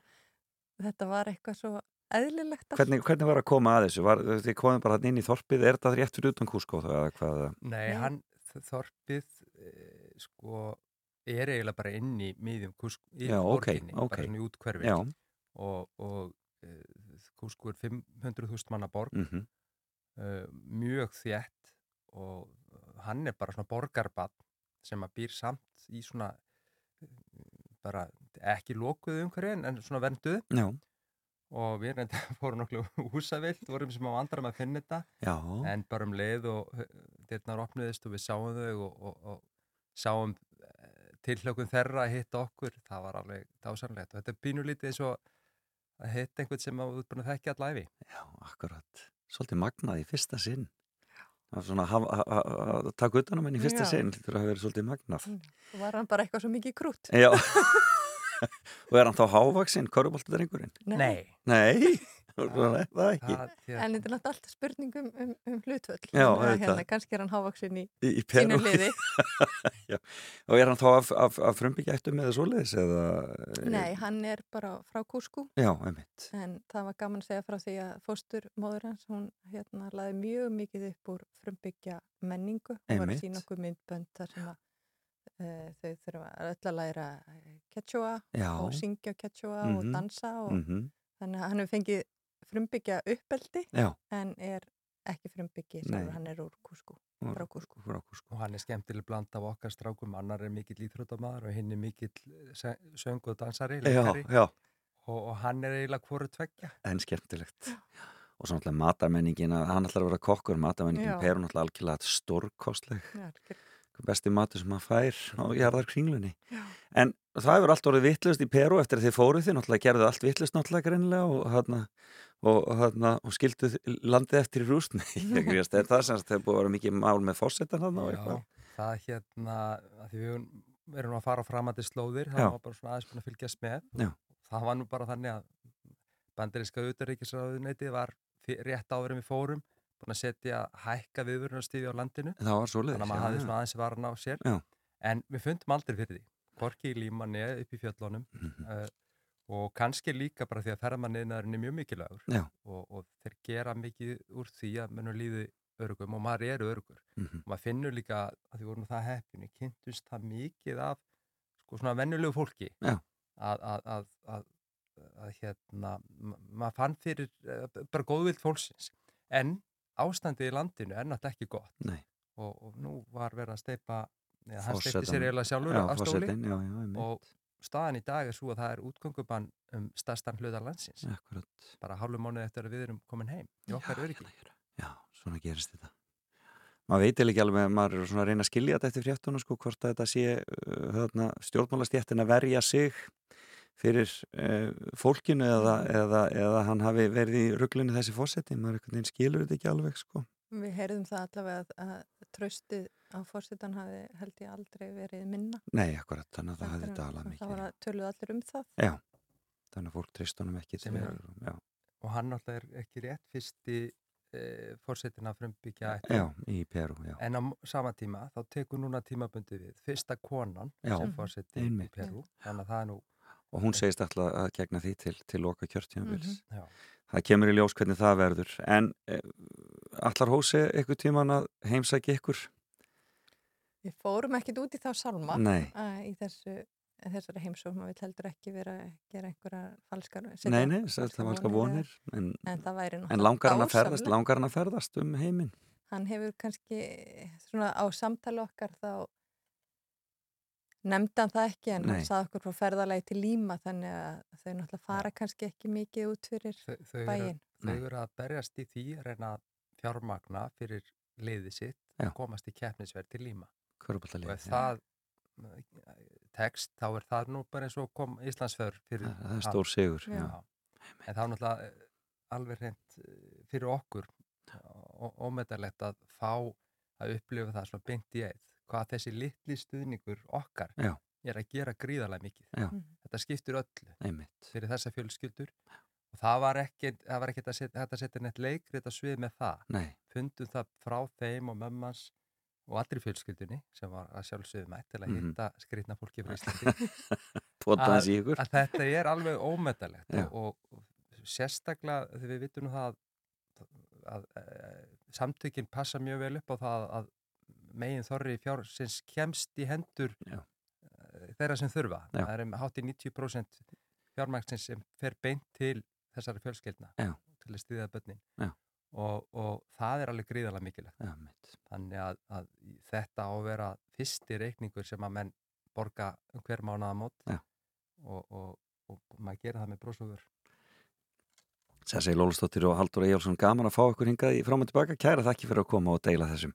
þetta var eitthvað svo eðlilegt. Hvernig, hvernig var að koma að þessu? Var, þið komum bara inn í þorpið, er þetta rétt fyrir utan Kúskó þá eða hvað? Nei, hann, þorpið eh, sko er eiginlega bara inn í miðjum Kúsk, í Já, ok, borginni, ok. bara svona í útkverfi Já. og, og uh, Kúsku er 500.000 manna borg Mhm. uh, mjög þétt og hann er bara svona borgarbann sem að býr samt í svona eh, bara ekki lokuðu umhverfi en- svona vernduð Já. og við fórum nokkuð húsavilt, vorum sem á vandram að finna þetta. Já. en bara um leið og dyrnar opnuðist og við sáum þau og, og, og sáum tilhlökun þeirra að hitta okkur það var alveg dásanlegt og þetta er pínulítið eins og að hitta einhvern sem að út búin að þekkja allæfi Já, akkurat. Svolítið magnað í fyrsta sinn svona að hafa- að- að að taka utanum henni í fyrsta sinn þetta hafa verið svolítið magnað Og var hann bara eitthvað svo mikið krút. Já Og er hann þá hávaksinn, köruboltadrengurinn? Nei. Nei, það er það ekki En þetta er náttúrulega alltaf spurning um, um, um hlutvöld. Hérna, kannski er hann hávaksinn í, í, í sínu Perú. liði. Já. Og er hann þá af, af, af frumbyggættum eða svoleiðis? Eða, Nei, hann er bara frá Kúsku. Já, einmitt. En það var gaman að segja frá því að fóstur móður hans, hún hérna laði mjög mikið upp úr frumbyggja menningu. Hún var sína okkur myndbönd þar sem að uh, þau þurfa öll að læra quechua Já. og syngja quechua Mhm. og dansa og Mhm. þannig að hann hefur fengið frumbyggja uppeldi Já. en er ekki frumbyggi Nei. sjálfur, hann er úr Kúsku. Úr- Frá Kúsku. Frá Kúsku. og hann er skemmtileg bland af okkar strákum annar er mikill íþrótamaður og hinn er mikill se- söng og dansari Já, leikari. já. Og, og hann er eiginlega hvoru tveggja En skemmtilegt. Og svo náttúrulega matarmenningin, að hann ætlar að vera kokkur, matarmenningin Já. Peru náttúrulega algjörlega stórkostleg. Já, Besti matur sem maður fær á jarðarkringlunni. En það hefur allt orðið vittlust í Peru eftir að þið fóruð þið, náttúrulega gerðu allt vittlust náttúrulega og, hana, og, hana, og skilduð landið eftir í. Ég grýast, er það sem það er búið að vera mikið mál með fórsetan það hérna að því við erum- að fara á framandi slóðir Já. það var bara svona aðeins búin að fylgjast með Já. það var nú bara þannig að bandaríska utaríkisraðuneti var rétt en við fórum búin að setja hækka viðvörunastífi á landinu Það þannig að já, maður hafði já. svona aðeins varan á sér Já. en við fundum aldrei fyrir því hvorki í límanni upp í fjöllunum Mhm. uh, og kannski líka bara því að ferðamanniðnaðurinn er mjög mikilvægur og, og þeir gera mikið úr því að mennur líði örugum og maður er örugur Mhm. og maður finnur líka að því vorum það heppinu kynntust það mikið af sko svona vennulegu fólki að, að, að, að, að hérna ma- maður fann fyrir uh, bara góðvild fólksins. En ástandið í landinu er náttúrulega ekki gott. Og, og nú var verið að steipa eða hann steipti sér eiginlega sjálfur Já, að stóli já, já, og staðan í dag er svo að það er útgöngubann um stærstan hluta landsins Akkurat. bara hálfu mánuð eftir að við erum komin heim í okkar öryggi Já, svona gerist þetta. Maður veit eiginlega ekki alveg, maður er svona að reyna að skilja þetta eftir fréttunum sko, hvort að þetta sé uh, þarna, stjórnmálastjættin að verja sig fyrir uh, fólkinu eða, eða, eða hann hafi verið í rugglunni þessi fósetti, maður skilur þetta ekki alveg sko. Við heyrðum það allavega að, að tröstið á fórsetan hafi held ég aldrei verið minna. Nei, akkurat, þannig að það hefði dalað Það mikið. var að töluðu allir um það. Já, þannig að fólk trist honum ekki Sem til er- já. og hann náttúrulega er ekki rétt fyrsti e, fórsetin að frumbyggja já, í Peru, já. en á sama tíma þá tekur núna tímabundi við fyrsta konan Já, sem fórseti í. Peru þannig að það er nú Og hún segist alltaf að gegna því til, til loka kjörtjónabils. Mhm. Já. Það kemur í ljós hvernig það verður. En eh, allar hósi eitthvað tíman að heimsækja ykkur? Við fórum ekkit út í þá salma Nei. uh, í þessu, þessari heimsókn og við heldur ekki vera að gera einhverja falskar Nei, nei, það var alltaf vonir. En, En en langar hann að ferðast, langar hann að ferðast um heiminn? Hann hefur kannski svona á samtali okkar þá nefndi hann það ekki en Nei. hann saði okkur frá ferðalagi til Líma þannig að þau náttúrulega fara kannski ekki mikið út fyrir þau, þau, eru, bæinn. þau eru að berjast í því að reyna að fjármagna fyrir liðið sitt Já. að komast í keppnisverð til Líma Köruboltalið, og ef já. það eh, tekst þá er það nú bara eins og kom Íslandsfjör fyrir Það- það er stór sigur, já. en það er náttúrulega eh, alveg reynd fyrir okkur ómetalegt að fá að upplifa það svona beint í eitt hvað þessi litli stuðningur okkar Já. er að gera gríðarlega mikið Já. þetta skiptir öllu Einmitt. fyrir þessa fjölskyldur og það var ekkert það var ekkert að setja, neitt leikrið að svið með það Nei. fundum það frá þeim og mömmans og allri fjölskyldunni sem var að sjálfsögðu mætt til að Mhm. hitta skrýtna fólki frá Íslandi að, ykkur. að þetta er alveg ómetalegt og, og, sérstaklega þegar við vitum það að, að, að samtökin passa mjög vel upp á það að megin þorri fjársins kemst í hendur Já. eh, þeirra sem þurfa. Já. Það er um hátt í 90% fjármagnsins sem fer beint til þessara fjölskyldna Já. til að stýða börnin Já. og, og það er alveg gríðarlega mikilvægt. Þannig að, að þetta á að vera fyrsti reikningur sem að menn borga um hver mánuða mót og, og, og maður gera það með brósúfur. Sessi Lólustóttir og Haldur Eyjálsson gaman að fá ykkur hingað í og tilbaka. Kæra þakki fyrir að koma og deila þessum,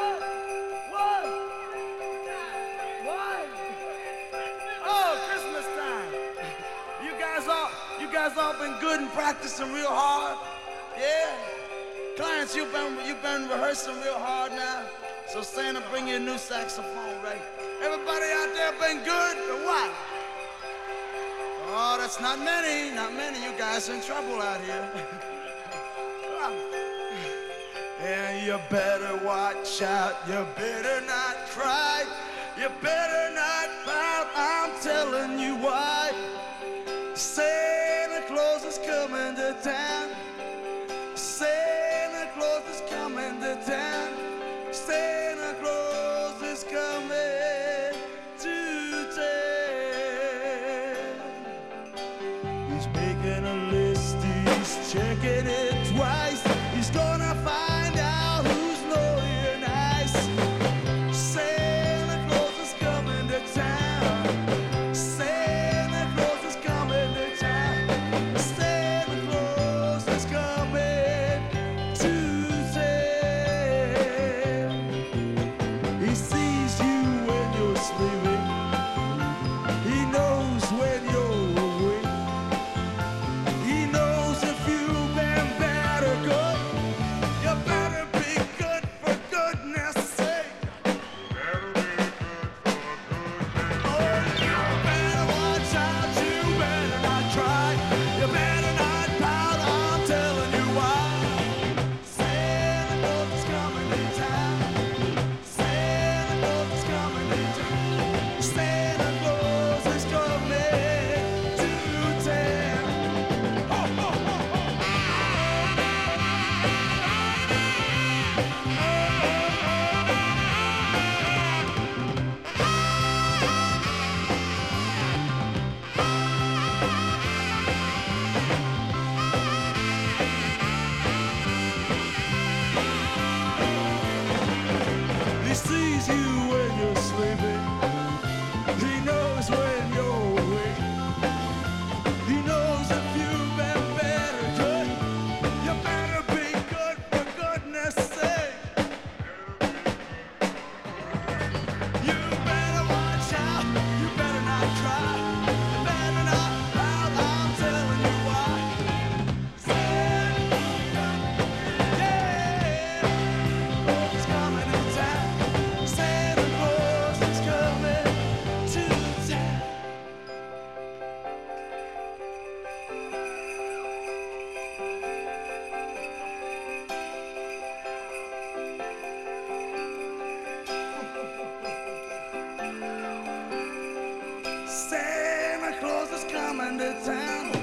good and practicing real hard? Yeah? Clarence, you've been you've been rehearsing real hard now. So Santa, bring you a new saxophone, right? Everybody out there been good or what? Oh, that's not many, not many. You guys in trouble out here. and you better watch out. You better not cry. You better Santa Claus is coming to town.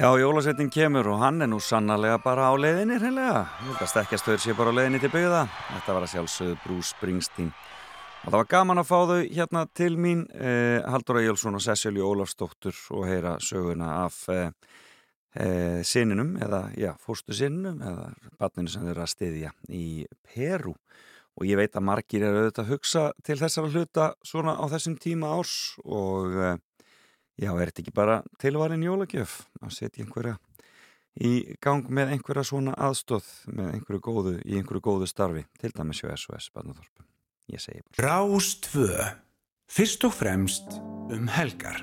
Já, jólasettin kemur og hann er nú sannarlega bara á leiðinni hreinlega. Ég held að stekkjastöður sé bara á leiðinni til byggða. Þetta var að sjálfsögðu Bruce Springsteen. Og það var gaman að fá þau hérna til mín, eh, Halldóra Jölsson og Cecilju Ólafsdóttur og heyra söguna af eh, eh, sininum, eða já, fórstu sininum, eða barninu sem þeir eru að styðja í Peru. Og ég veit að margir eru auðvitað að hugsa til þessara hluta svona á þessum tíma árs og eh, Já, er þetta ekki bara tilvarin jólagjöf að setja einhverja í gang með einhverja svona aðstóð með einhverju góðu, í einhverju góðu starfi til dæmis hjá SOS Barnaþorpum. Ég segi bara. Rás 2. Fyrst og fremst um helgar.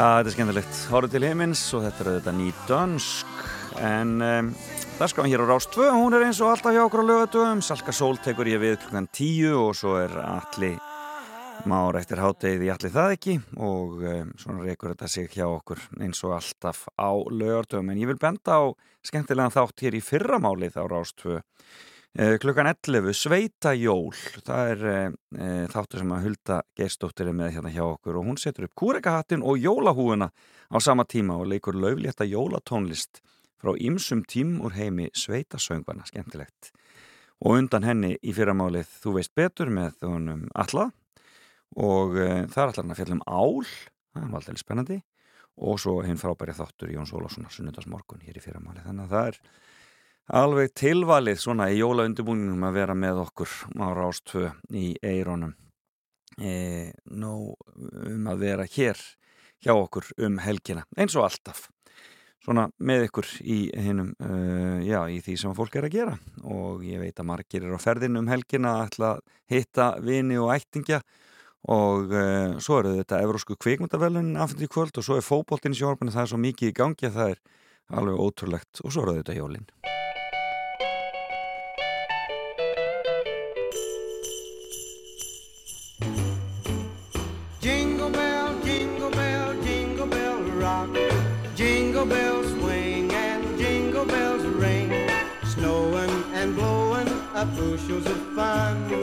Þetta er skemmtilegt. Horfðu til heimins og þetta er þetta ný dönsk. En um, það skáum hér á Rás 2 hún er eins og alltaf hjá okkur á lögatöfum Salka Sól tekur ég við klukkan 10 og svo er allir már eftir háttegið í allir það ekki og um, svona reykur þetta sig hjá okkur eins og alltaf á lögatöfum en ég vil benda á skemmtilegan þátt hér í fyrramálið á Rás 2 Eh, klukkan 11, Sveita Jól það er e, þáttur sem að Hulda Geistóttir er með hérna hjá okkur og hún setur upp kúrekahattin og jólahúuna á sama tíma og leikur löflétta jólatónlist frá ymsum tím úr heimi Sveita söngvana, skemmtilegt. Og undan henni í fyrramálið Þú veist betur með honum Alla og e, það er allar hann að fjalla um ál. Það var alltaf spennandi. Og svo hinn frábæri þáttur Jón Sólássonar sunnundasmorgun hér í fyrramálið. Þannig að það er alveg tilvalið svona í jólaundibúningnum að vera með okkur á Rástvö í Eironum e, Nó um að vera hér hjá okkur um helgina eins og alltaf. Svona með ykkur í hinnum uh, já, í því sem fólk er að gera. Og ég veit að margir er á ferðinu um helgina að ætla að hitta vini og ættingja. Og uh, svo eru þetta Evrósku kvikmyndavelun afhengt í kvöld og svo er fókbóltinn í sjórfinu það er svo mikið í gangi að það er alveg ótrúlegt. Og svo eru þetta jólinn blowing bushels of fun.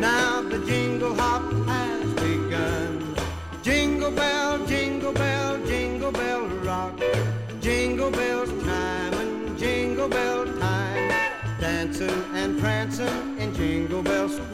Now the jingle hop has begun. Jingle bell, jingle bell, jingle bell rock. Jingle bells chime and jingle bell time. Dancing and prancing in Jingle Bell Square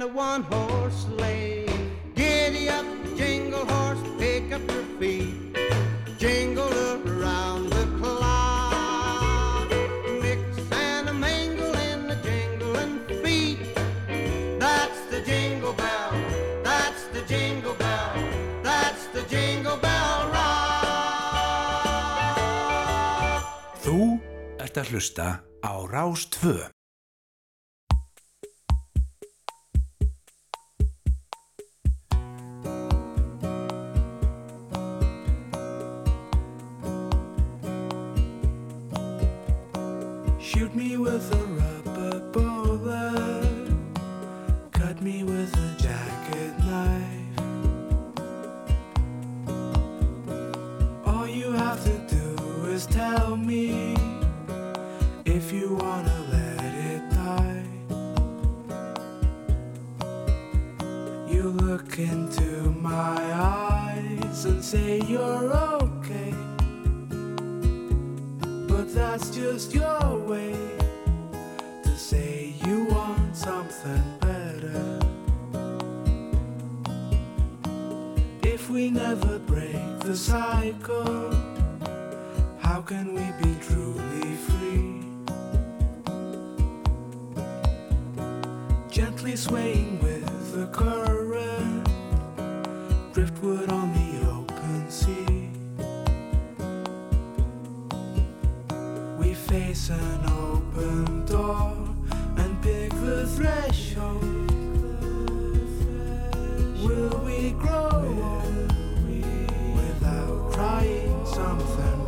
In the one horse sleigh. Giddy up, jingle horse, pick up your feet. Jingle around the clock. Mix and a mingle in the jingling feet. That's the jingle bell. That's the jingle bell. That's the jingle bell rock. Þú ert að hlusta á Rás 2. Have to do is tell me if you wanna let it die. You look into my eyes and say you're okay. But that's just your way to say you want something better. If we never break the cycle, can we be truly free? Gently swaying with the current, driftwood on the open sea. We face an open door and pick the threshold. Will we grow old without trying something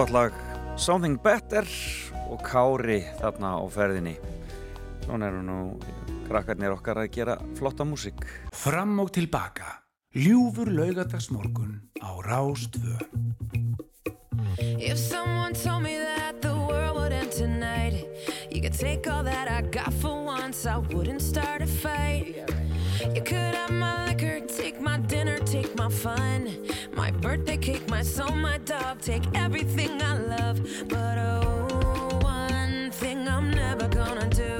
flott lag Something Better og Kári þarna á ferðinni. Svona eru nú krakkarnir okkar að gera flotta músík. Fram og tilbaka Ljúfur laugadagsmorgun á Rástvö If someone told me that the world would end tonight You could take all that I got for once I wouldn't start a fight. You could have my liquor, take my dinner, take my fun, my birthday cake, my soul, my dog, take everything I love. But oh, one thing I'm never gonna do.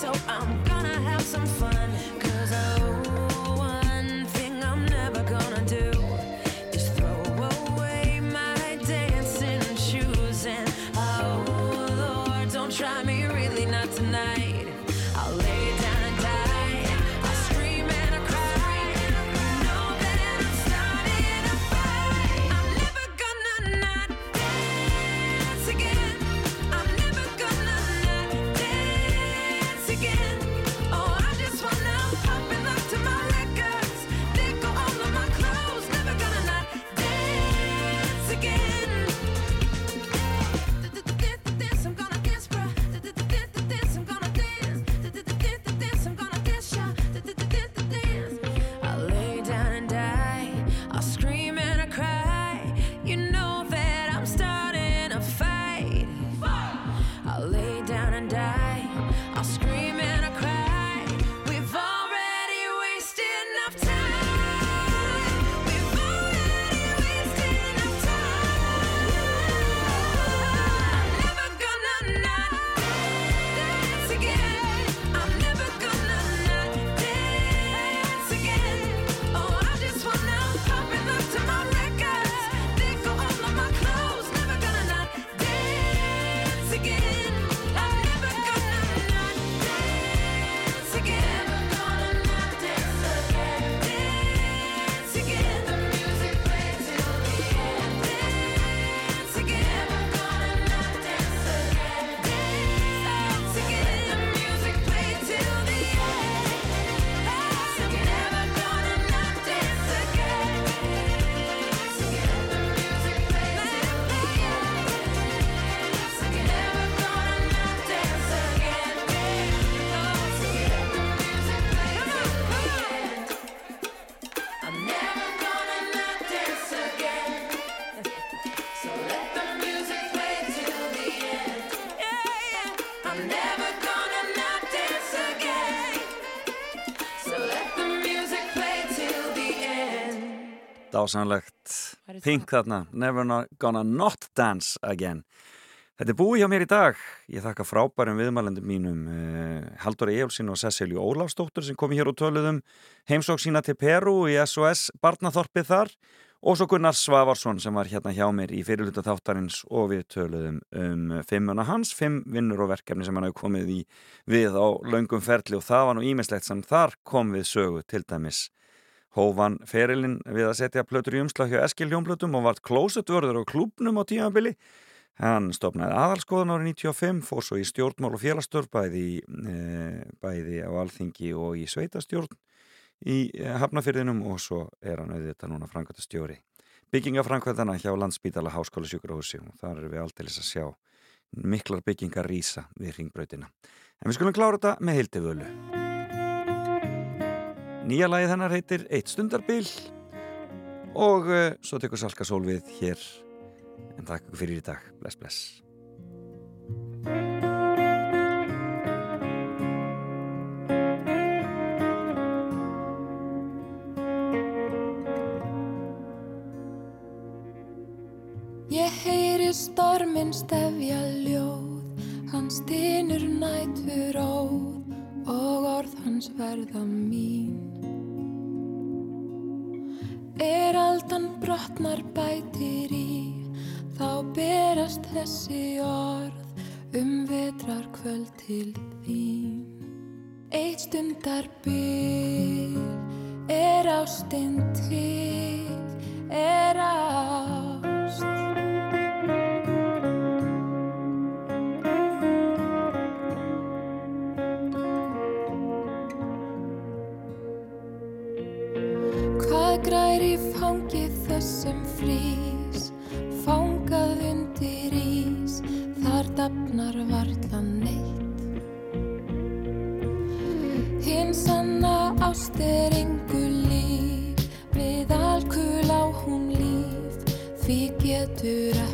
so I'm gonna have some fun. Dásanlegt Pink þarna, Never gonna not dance again. Þetta er búið hjá mér í dag. Ég þakka frábærum viðmælendum mínum uh, Haldur Ejálsson og Cecilju Ólafsdóttur sem komi hér og töluðum heimsók sína til Peru í SOS Barnaþorpið þar og svo Gunnar Svavarsson sem var hérna hjá mér í fyrirluta þáttarins og við töluðum um fimmuna hans, fimm vinnur og verkefni sem hann hafi komið í við á löngum ferli og það var nú ímislegt sem þar kom við sögu til dæmis hófan ferilinn við að setja plötur í umslag hjá Eskil Hjónplötum og vart klósetvörður á klúbnum á tímabili. Hann stopnaði aðalskoðan árið 95, fór svo í stjórnmál og félagstörf bæði, e, bæði á alþingi og í sveitastjórn í e, hafnafyrðinum og svo er hann auðvitað núna framkvæmta stjóri. Byggingaframkvæmtana hjá Landsbítala Háskóla Sjúkrahúsi og þar erum við aldeilis að sjá miklar byggingar rísa við ringbrautina. En við skulum klára þetta með heildivölu. Nýja lagið hennar heitir Eitt stundarbil og uh, svo tekur Salka Sól við hér en takk fyrir í dag. Bless, bless. Ég heyri storminn stefja ljóð, hann stynur nætur óð og orð hans verða mín. Er aldan brotnar bætir í, þá berast þessi orð um vetrar kvöld til þín. Eitt stundar bil er ástinn til, er ást. Frís, fangað undir ís, þar dafnar varla neitt. Hinn sanna ást er engu líf, við alkul á hún líf, því getur ekkert